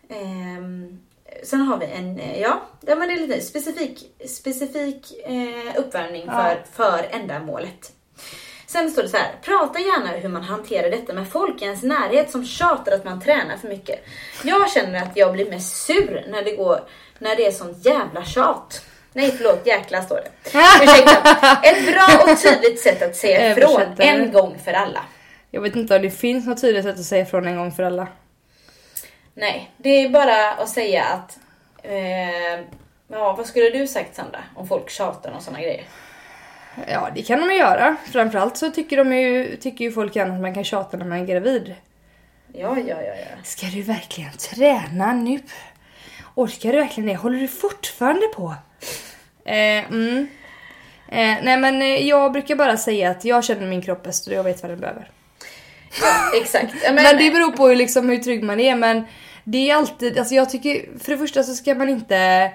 Ehm, sen har vi en, eh, ja, ja men det är lite specifik, specifik eh, uppvärmning Ja. för, för ändamålet. Sen står det så här, prata gärna hur man hanterar detta med folk i ens närhet som tjatar att man tränar för mycket. Jag känner att jag blir mest sur när det går, när det är sånt jävla tjat. Nej förlåt, jäkla står det. Ursäkta. Ett bra och tydligt sätt att säga ifrån en gång för alla. Jag vet inte om det finns något tydligt sätt att säga ifrån en gång för alla. Nej, det är bara att säga att... Eh, ja, vad skulle du sagt Sandra? Om folk tjatar om såna grejer? Ja, det kan de ju göra. Framförallt så tycker, de ju, tycker ju folk gärna att man kan tjata när man är gravid. Ja, ja, ja, ja. Ska du verkligen träna nu? Orkar du verkligen det? Håller du fortfarande på? Eh, mm. eh, nej men eh, jag brukar bara säga att jag känner min kropp bäst och jag vet vad den behöver. ja exakt. Ja, Men, det beror på hur, liksom, hur trygg man är men det är alltid, alltså jag tycker för det första så ska man inte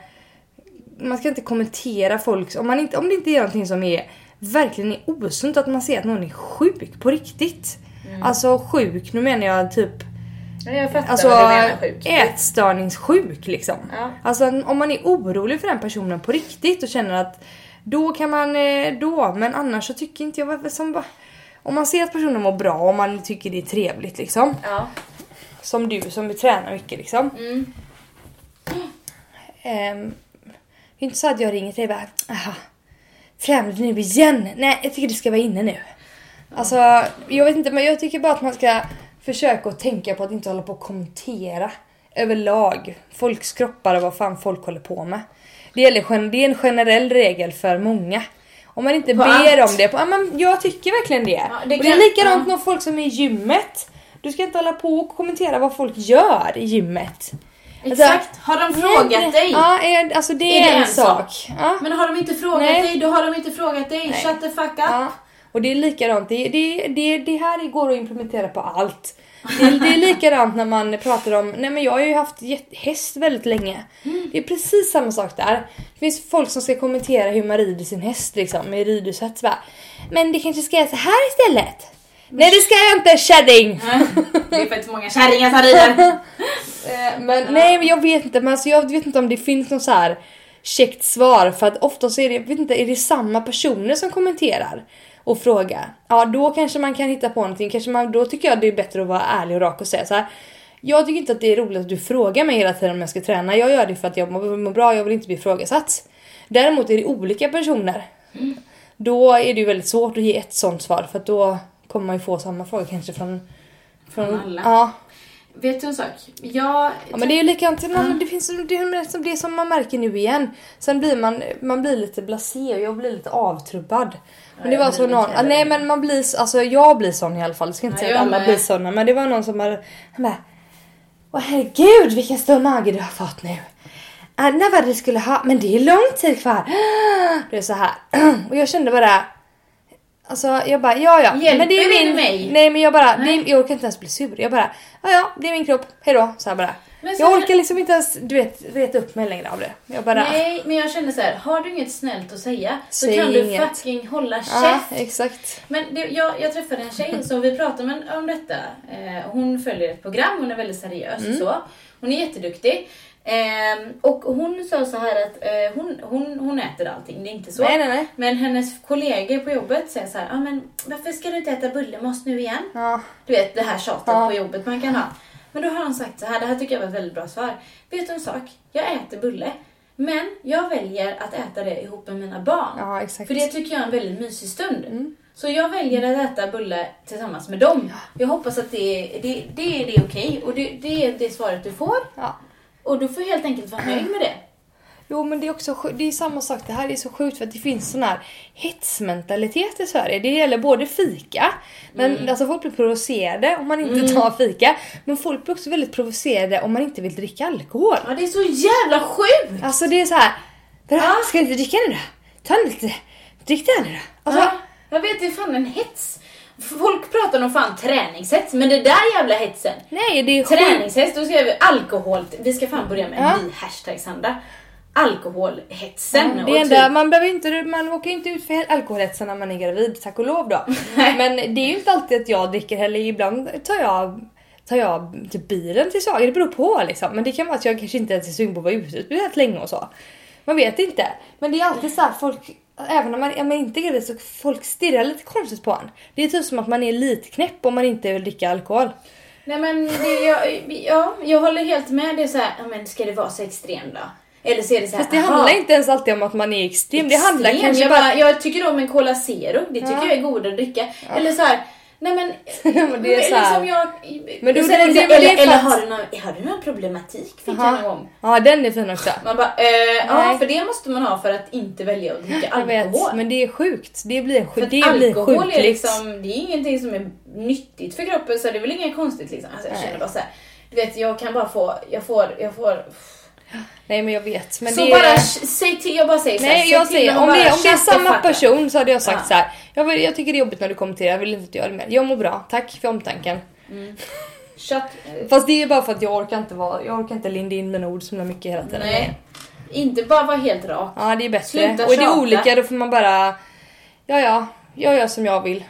man ska inte kommentera folk om, man inte, om det inte är någonting som är verkligen är osunt att man ser att någon är sjuk på riktigt. Alltså sjuk, nu menar jag typ Ja, jag fattar Alltså vad du menar sjuk. ätstörningssjuk liksom. Ja. Alltså om man är orolig för den personen på riktigt och känner att då kan man eh, då, men annars så tycker inte jag som bara om man ser att personen mår bra och man tycker det är trevligt liksom. Ja. Som du som tränar mycket liksom. Mm. Ehm, det är inte så att jag ringer till dig bara aha, främling nu igen. Nej, jag tycker du ska vara inne nu. Alltså, jag vet inte men jag tycker bara att man ska försöka att tänka på att inte hålla på och kommentera överlag folks kroppar och vad fan folk håller på med. Det, gäller, det är en generell regel för många. Om man inte På ber allt. om det, på, ja, men jag tycker verkligen det. Ja, det och det är likadant ja. med folk som är i gymmet. Du ska inte hålla på och kommentera vad folk gör i gymmet. Alltså, Exakt. Har de frågat dig? Ja, är, alltså det är, Är det en, en sak. sak? Ja. Men har de inte frågat Nej. dig, då har de inte frågat dig. Nej. Shut the fuck up. Ja. Och det är likadant, det, det, det, det här går att implementera på allt. Det, är- det är likadant när man pratar om, nej men jag har ju haft häst väldigt länge. Det är precis samma sak där. Det finns folk som ska kommentera hur man rider sin häst liksom, med ridhuset. Men det kanske ska göra så här istället. Nej det ska jag inte kärring! Det är faktiskt många kärringar som rider. Eh, Men nej men jag vet inte, men alltså, jag vet inte om det finns något så här käckt svar för att ofta så är det, jag vet inte, är det samma personer som kommenterar och frågar. Ja då kanske man kan hitta på någonting, kanske man, då tycker jag det är bättre att vara ärlig och rak och säga så här. Jag tycker inte att det är roligt att du frågar mig hela tiden om jag ska träna. Jag gör det för att jag mår mår bra, jag vill inte bli ifrågasatt. Däremot är det olika personer. Då är det ju väldigt svårt att ge ett sånt svar för att då kommer man ju få samma fråga kanske från... Från alla. Ja, Vet du en sak? Jag... Ja men det är ju likadant, man, det finns det är som det som man märker nu igen. Sen blir man, man blir lite blasé och jag blir lite avtrubbad. Men det var så någon, ah, nej men man blir, så- alltså jag blir sån i alla fall. Jag ska inte Ja, säga att alla med. blir såna men det var någon som har, han bara Åh herregud vilken stor mage du har fått nu. Anna vad du skulle ha, men det är lång tid kvar. Det är så här. Och jag kände bara Alltså jag bara ja ja. Hjälper men det är det min, mig? Nej men jag bara, det Nej. är, jag orkar inte ens bli sur. Jag bara ja ja det är min kropp, hejdå. Så här bara. Men jag orkar liksom inte ens du vet reta upp mig längre av det. Jag bara Nej, men jag känner så här, har du inget snällt att säga så Säg kan du inget. fucking hålla ja käft. exakt. Men det, jag, jag träffade en tjej som vi pratade med om detta. Eh, hon följer ett program, hon är väldigt seriös Mm. och så. Hon är jätteduktig. Eh, och hon sa så här att eh, hon, hon, hon äter allting, det är inte så. Nej nej nej. Men hennes kollegor på jobbet säger så här, ah, men varför ska du inte äta bullemoss nu igen? Ja. Du vet det här tjatet Ja. på jobbet man kan ha. Men då har han sagt så här, det här tycker jag var ett väldigt bra svar. Vet du en sak? Jag äter bulle. Men jag väljer att äta det ihop med mina barn. Ja exakt. För det tycker jag är en väldigt mysig stund. Mm. Så jag väljer att äta bulle tillsammans med dem. Jag hoppas att det, det, det är det okej. Och det, det är det svaret du får. Ja. Och du får helt enkelt vara nöjd med det. Jo men det är också det är samma sak, det här är så sjukt för att det finns sån här hetsmentalitet i Sverige. Det gäller både fika, men Mm. alltså folk blir provocerade om man inte tar fika. Men folk blir också väldigt provocerade om man inte vill dricka alkohol. Ja, det är så jävla sjukt! Alltså det är så här. "Vadå, Ja. Ska du inte dricka nu då? Ta en lite, drick det här nu då. Alltså, ja, jag vet, det är fan en hets. Folk pratar om fan träningshets, men det där jävla hetsen. Nej det är sjukt. Träningshets, då ska vi alkohol. Vi ska fan börja med en Ja. ny hashtag Sandra. Alkoholhetsen. Och det är enda, typ- man, behöver inte, man åker inte ut för alkoholhetsen när man är gravid, tack och lov då. Men det är ju inte alltid att jag dricker heller. Ibland tar jag, tar jag typ bilen till Saga, det beror på liksom. Men det kan vara att jag kanske inte ens är sugen på att vara ute speciellt länge och så. Man vet inte. Men det är alltid så här, folk, även om man, om man inte är gravid så folk stirrar lite konstigt på en. Det är typ som att man är lite knäpp om man inte vill dricka alkohol. Nej men det, jag, ja, jag håller helt med. Det är så här, ja, men ska det vara så extrem då? Eller så är det så här, Fast det aha, handlar inte ens alltid om att man är extrem. Det handlar extrem. kanske jag, bara... bara, jag tycker om en Cola Zero, det tycker Ja. jag är godare att dricka. Eller så här, nej men... Men det är så här- liksom jag, Men du- sen är det- det- är eller, eller har, du någon, har du någon problematik fick jag någon gång. Ja den är fin också. Man bara, eh, ja för det måste man ha för att inte välja att dricka Jag vet, alkohol. men det är sjukt. Det blir, För det blir alkohol är sjukligt. liksom, det är ingenting som är nyttigt för kroppen så det är väl inget konstigt liksom. Alltså, jag känner bara så här, du vet jag kan bara få, jag får, jag får. Nej men jag vet. Men så det bara säg till, jag bara säger här, Nej säg jag säger, om det, om det är samma person så hade jag sagt Ja. så här. Jag, vill, jag tycker det är jobbigt när du kommenterar, jag vill inte att du gör det mer. Jag mår bra, tack för omtanken. Shut, Fast det är bara för att jag orkar inte vara, jag orkar inte linda in mina ord så mycket hela tiden. nej. Inte bara vara helt rak. Ja det är bättre. Sluta och är det olika då får man bara, ja ja, jag gör som jag vill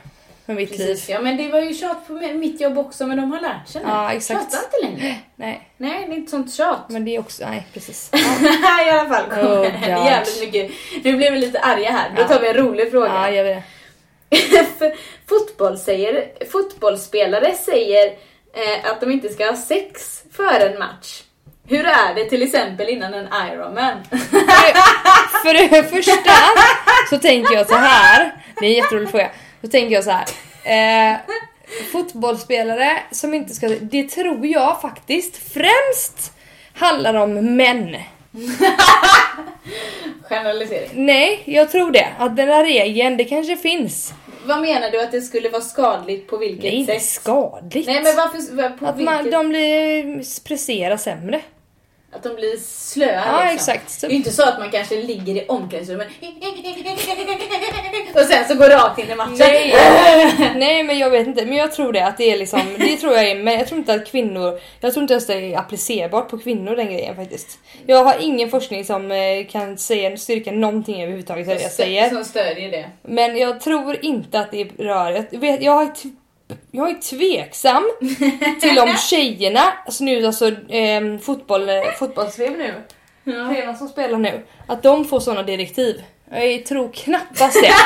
med mitt Precis, liv. ja men det var ju tjat på mitt jobb också men de har lärt sig nu. Ja, exakt. Tjata inte längre. Nej, Nej, det är inte sånt tjat. men det är också, nej precis. I alla fall kommer Oh, det jävligt mycket. Nu blev vi lite arga här. Då Ja. tar vi en rolig fråga. Ja, gör vi det. För fotboll säger, fotbollsspelare säger eh, att de inte ska ha sex före en match. Hur är det till exempel innan en Ironman? För det första så tänker jag så här. Det är en jätterolig fråga. Då tänker jag så här. Eh, fotbollsspelare som inte ska... Det tror jag faktiskt främst handlar om män. Generalisering. Nej, jag tror det. Att den där regeln, det kanske finns. Vad menar du att det skulle vara skadligt på vilket Nej, inte sätt? skadligt. Nej men varför, var- på att vilket... man, de blir presterar sämre. Att de blir slöa Ja, liksom. exakt. Så- Det är inte så att man kanske ligger i omklädningsrummet och sen så går rakt in i matchen. Nej. Nej men jag vet inte, men jag tror det att det är liksom, det tror jag är, men jag tror inte att kvinnor, jag tror inte ens det är applicerbart på kvinnor den grejen faktiskt. Jag har ingen forskning som eh, kan säga, styrka någonting överhuvudtaget av det jag säger. Som stödjer det. Men jag tror inte att det rör, jag, vet, jag, t- jag är tveksam till om tjejerna, alltså nu alltså eh, fotboll, fotbolls-VM nu, tjejerna som spelar nu, att de får sådana direktiv. Jag tror knappast det.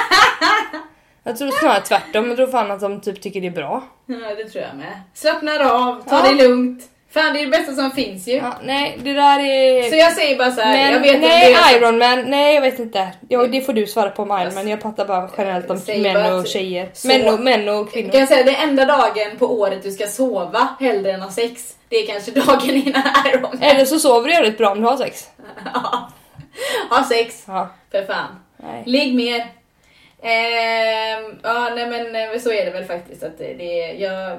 Jag tror snarare tvärtom, jag tror fan att de typ tycker det är bra. Ja, det tror jag med. Slappnar av, ta Ja. det lugnt. Fan, det är det bästa som finns ju. Ja, nej, det där är... Så jag säger bara så här, men, jag vet inte. nej, det är- Iron Man, nej jag vet inte. Ja, det får du svara på om Iron Man. Jag pratar bara generellt om män och tjejer. så- Män och, män och kvinnor. Kan jag säga, det är enda dagen på året du ska sova hellre än ha sex. Det är kanske dagen innan Iron Man. Eller så sover du jävligt bra om du har sex. Ja. Ha sex, Ja. för fan. Nej. Ligg mer. Ehm, ja, nej men eh, så är det väl faktiskt. Att det, det, jag,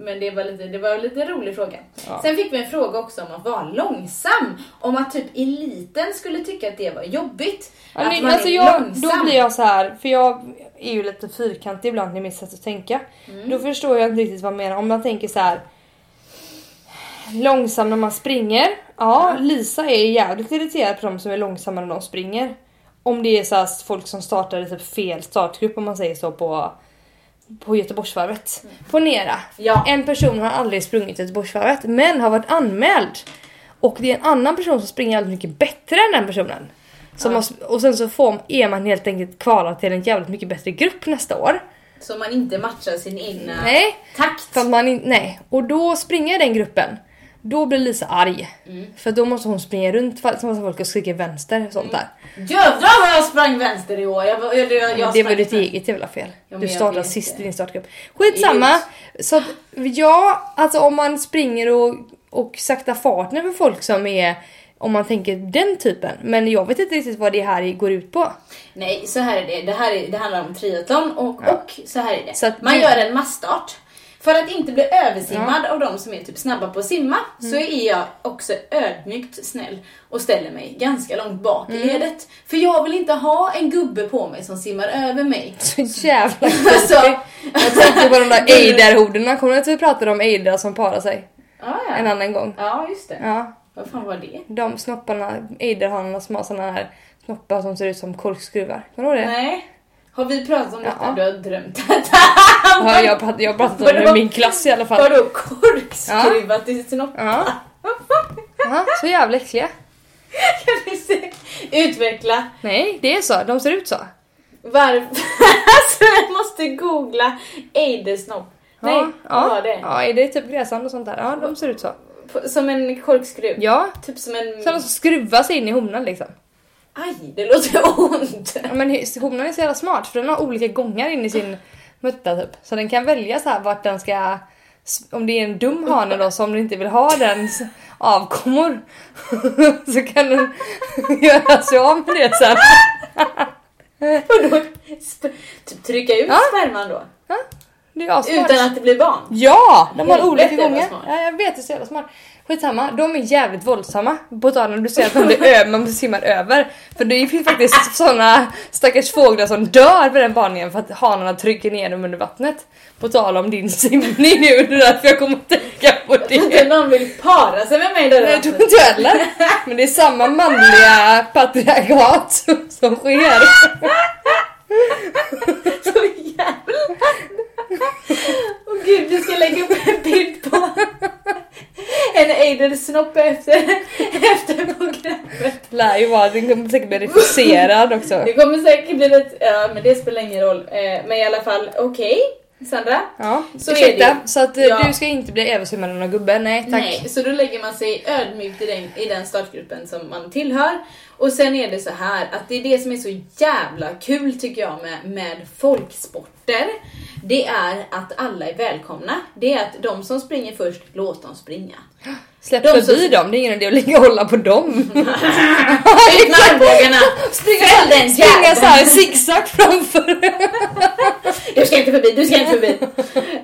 men det var, lite, det var en lite rolig fråga. Ja. Sen fick vi en fråga också om att vara långsam. Om att typ eliten skulle tycka att det var jobbigt. Ja, att nej, man alltså är jag, långsam. då blir jag så här, för jag är ju lite fyrkantig ibland i mitt sätt att tänka. Mm. Då förstår jag inte riktigt vad man menar. Om man tänker så här. Långsam när man springer. Ja, Lisa är jävligt irriterad på de som är långsamma när de springer. Om det är så folk som startar typ fel startgrupp om man säger så på, på Göteborgsvarvet. Ponera, Ja. en person har aldrig sprungit Göteborgsvarvet men har varit anmäld. Och det är en annan person som springer alldeles mycket bättre än den personen. Som Ja. har, och sen så får, är man helt enkelt kvalad till en jävligt mycket bättre grupp nästa år. Så man inte matchar sin egna Nej, takt. för man in, nej. Och då springer den gruppen. Då blir Lisa arg. Mm. För då måste hon springa runt för massa folk och skrika vänster och sånt där. Jävlar vad jag sprang vänster i år. Jag, jag, jag Men det var ditt eget jävla fel. Ja, du jag startade sist i din startgrupp. Skitsamma. Så att, ja, alltså om man springer och, och saktar farten för folk som är om man tänker den typen. Men jag vet inte riktigt vad det här går ut på. Nej, så här är det. Det, här är, det handlar om triathlon och, Ja. och så här är det. Man gör en massstart. För att inte bli översimmad av de som är typ snabba på att simma Mm. så är jag också ödmjukt snäll och ställer mig ganska långt bak Mm. i ledet. För jag vill inte ha en gubbe på mig som simmar över mig. Så jävla Alltså, Jag tänkte på de där eiderhorderna. Kommer du att vi pratade om eidrar som parar sig? ja, En ja. annan gång. ja, just det. Ja, Vad fan var det? de snopparna, eiderhanarna som har såna här snoppar som ser ut som korkskruvar. Kommer du ihåg det? Nej. Har vi pratat om detta? Ja. Du har drömt detta? Ja, jag pratat, jag pratat om det i min klass i alla fall. Vadå korkskruvat i snopp? Ja. ja, så jävla äckliga. Kan du se? Utveckla. Nej, det är så. De ser ut så. Varför? alltså jag måste googla eidersnopp. Nej, ja, vad var det? Ja, är det typ gräsand och sånt där? Ja, de ser ut så. Som en korkskruv? Ja, Typ som en... som skruvar sig in i honan liksom. Aj, det låter ont. Ja, men honan är så jävla smart för den har olika gångar in i sin mutta typ. Så den kan välja så här vart den ska... Om det är en dum hane då som inte vill ha dens avkommor så kan den göra sig av med det sen. Vadå? Typ trycka ut Ja. sperman då? Ja. Utan att det blir barn? Ja! De har olika gånger. Ja, jag vet, det är så jävla smart. Skitsamma, de är jävligt våldsamma. På tal om du säger att de blir ö- man simmar över. För det finns faktiskt såna stackars fåglar som dör vid den varningen för att hanarna trycker ner dem under vattnet. På tal om din simning nu, det är därför jag kommer att tänka på tror inte det. någon vill para sig med mig där Nej, jag tror inte heller. Men det är samma manliga patriarkat som sker. Så jävla... Åh gud, vi ska lägga upp en bild på en eidersnopp efter, efter programmet. Lär ju vara, den kommer säkert bli refuserad också. Det kommer säkert bli lite, ja men det spelar ingen roll. Eh, Men i alla fall, okej. Sandra? Ja, Så är ursäkta. det. Så att eh, Ja. du ska inte bli översvämmad av någon gubbe? Nej tack. Nej, så då lägger man sig ödmjukt i den, i den startgruppen som man tillhör. Och sen är det så här att det är det som är så jävla kul tycker jag med, med folksporter. Det är att alla är välkomna. Det är att de som springer först, låt dem springa. Släpp De förbi som- dem, det är ingen idé att ligga och hålla på dem. Ut med armbågarna! Springa, den springa så här zigzag framför. Du ska inte förbi, du ska inte förbi.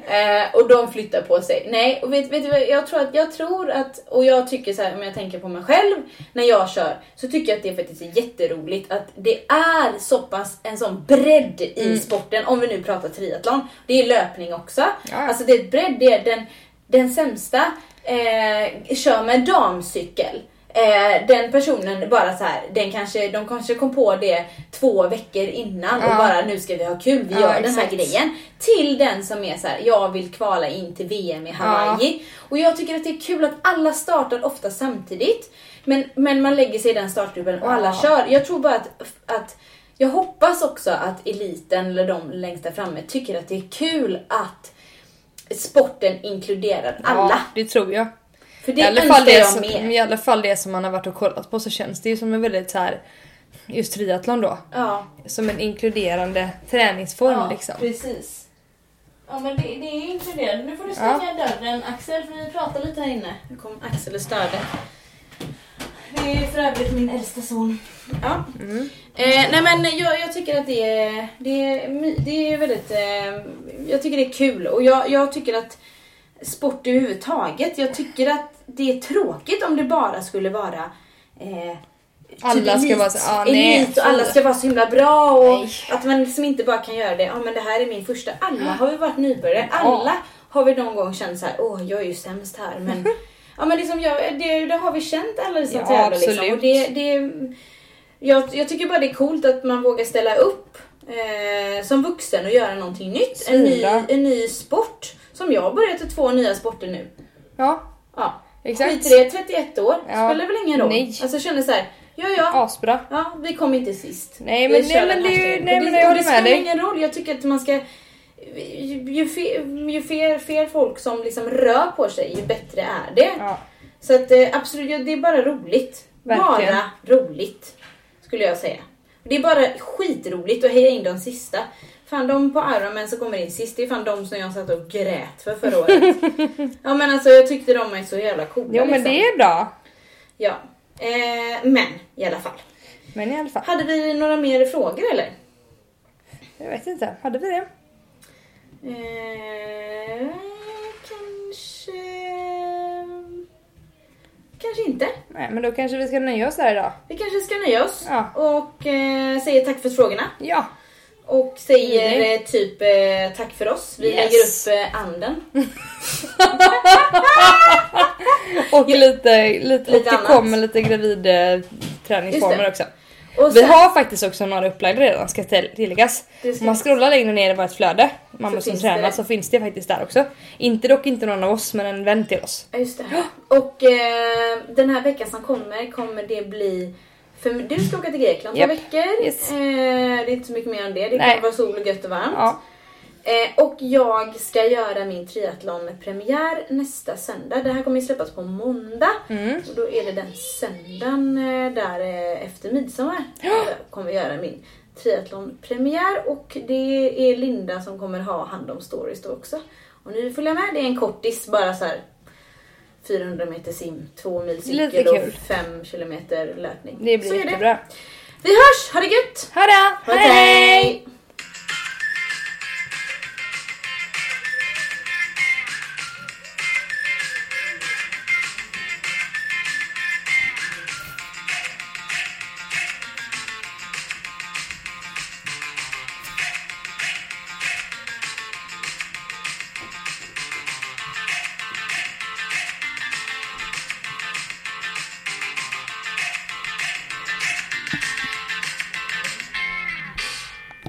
Eh, och de flyttar på sig. Nej, och vet, vet du vad, jag tror att, jag tror att, och jag tycker så här, om jag tänker på mig själv när jag kör, så tycker jag att det faktiskt är jätteroligt att det är så pass en sån bredd i sporten, om vi nu pratar triathlon. Det är löpning också. Ja. Alltså det är ett bredd, det är den, den sämsta eh, kör med damcykel. Eh, den personen bara så här, den kanske, de kanske kom på det två veckor innan och Ja. bara nu ska vi ha kul, vi Ja, gör den här exakt. grejen. Till den som är så här, jag vill kvala in till VM i Hawaii. Och jag tycker att det är kul att alla startar ofta samtidigt. Men, men man lägger sig i den startgruppen och alla Ja. kör. Jag tror bara att, att jag hoppas också att eliten eller de längst där framme tycker att det är kul att sporten inkluderar alla. Ja, det tror jag. För det I alla, fall det som. I alla fall det som man har varit och kollat på så känns det ju som en väldigt så här just triathlon då. Ja, Som en inkluderande träningsform ja liksom. precis. Ja men det, det är inkluderande. Nu får du stänga dörren Axel för vi pratar lite här inne. Nu kom Axel och störde. Det är för övrigt min äldsta son. Ja. Mm. Eh, nej men jag, jag tycker att det är, det är, det är väldigt, eh, jag tycker det är kul. Och jag, jag tycker att sport överhuvudtaget, jag tycker att det är tråkigt om det bara skulle vara eh, Alla typ ska vara så- ah, nej, elit och alla ska vara så himla bra och Nej. att man liksom inte bara kan göra det, ja men det här är min första, alla har vi varit nybörjare, alla har vi någon gång känt så här, åh jag är ju sämst här men Ja men liksom jag, det, det har vi känt alla som Ja, tävlar liksom. Och det, det, jag, jag tycker bara det är coolt att man vågar ställa upp eh, som vuxen och göra någonting nytt. En ny, en ny sport. Som jag har börjat två nya sporter nu. Ja, Ja. exakt. Skit i det, 31 år. Ja. Spelar väl ingen roll. Nej. Alltså jag känner så här, ja ja. Asbra. Ja, vi kom inte sist. Nej, men- nej, men det stilen. nej, men det, jag håller det med spelar dig. ingen roll. Jag tycker att man ska ju, fler, ju fler, fler folk som liksom rör på sig, ju bättre är det. Ja. Så att eh, absolut, det är bara roligt. Verkligen. Bara roligt. Skulle jag säga. Det är bara skitroligt att heja in de sista. Fan de på Ironman som kommer in sist, det är fan de som jag satt och grät för förra året. ja men alltså jag tyckte de är så jävla coola Jo men liksom. det är bra. Ja. Eh, men i alla fall. Men i alla fall. Hade vi några mer frågor eller? Jag vet inte, hade vi det? Eh, kanske... Kanske inte. Nej men då kanske vi ska nöja oss där idag. Vi kanske ska nöja oss Ja. och eh, säger tack för frågorna. Ja. Och säger Mm. eh, typ eh, tack för oss. Vi Yes. lägger upp eh, anden. Och lite, lite, Lite och det annat. kommer lite gravid eh, träningsformer Just också. Och Vi sen- har faktiskt också några upplagda redan ska till- tilläggas. Om man scrollar längre ner i vårt flöde, mamma som tränar, det. så finns det faktiskt där också. Inte dock inte någon av oss, men en vän till oss. Just det. Och eh, den här veckan som kommer kommer det bli för du ska åka till Grekland två Japp. veckor. Yes. Eh, det är inte så mycket mer än det. Det kommer vara sol och gött och varmt. Ja. Eh, och jag ska göra min triathlon-premiär nästa söndag. Det här kommer ju släppas på måndag. Mm. Och då är det den söndagen eh, där eh, efter midsommar. Jag kommer göra min triathlon-premiär. Och det är Linda som kommer ha hand om stories då också. Och ni följer med, det är en kortis, bara så här 400 meter sim, 2 mil cykel och kul. 5 kilometer löpning. Det blir så är det. jättebra. Vi hörs, ha det gött! Ha det! Hej hej!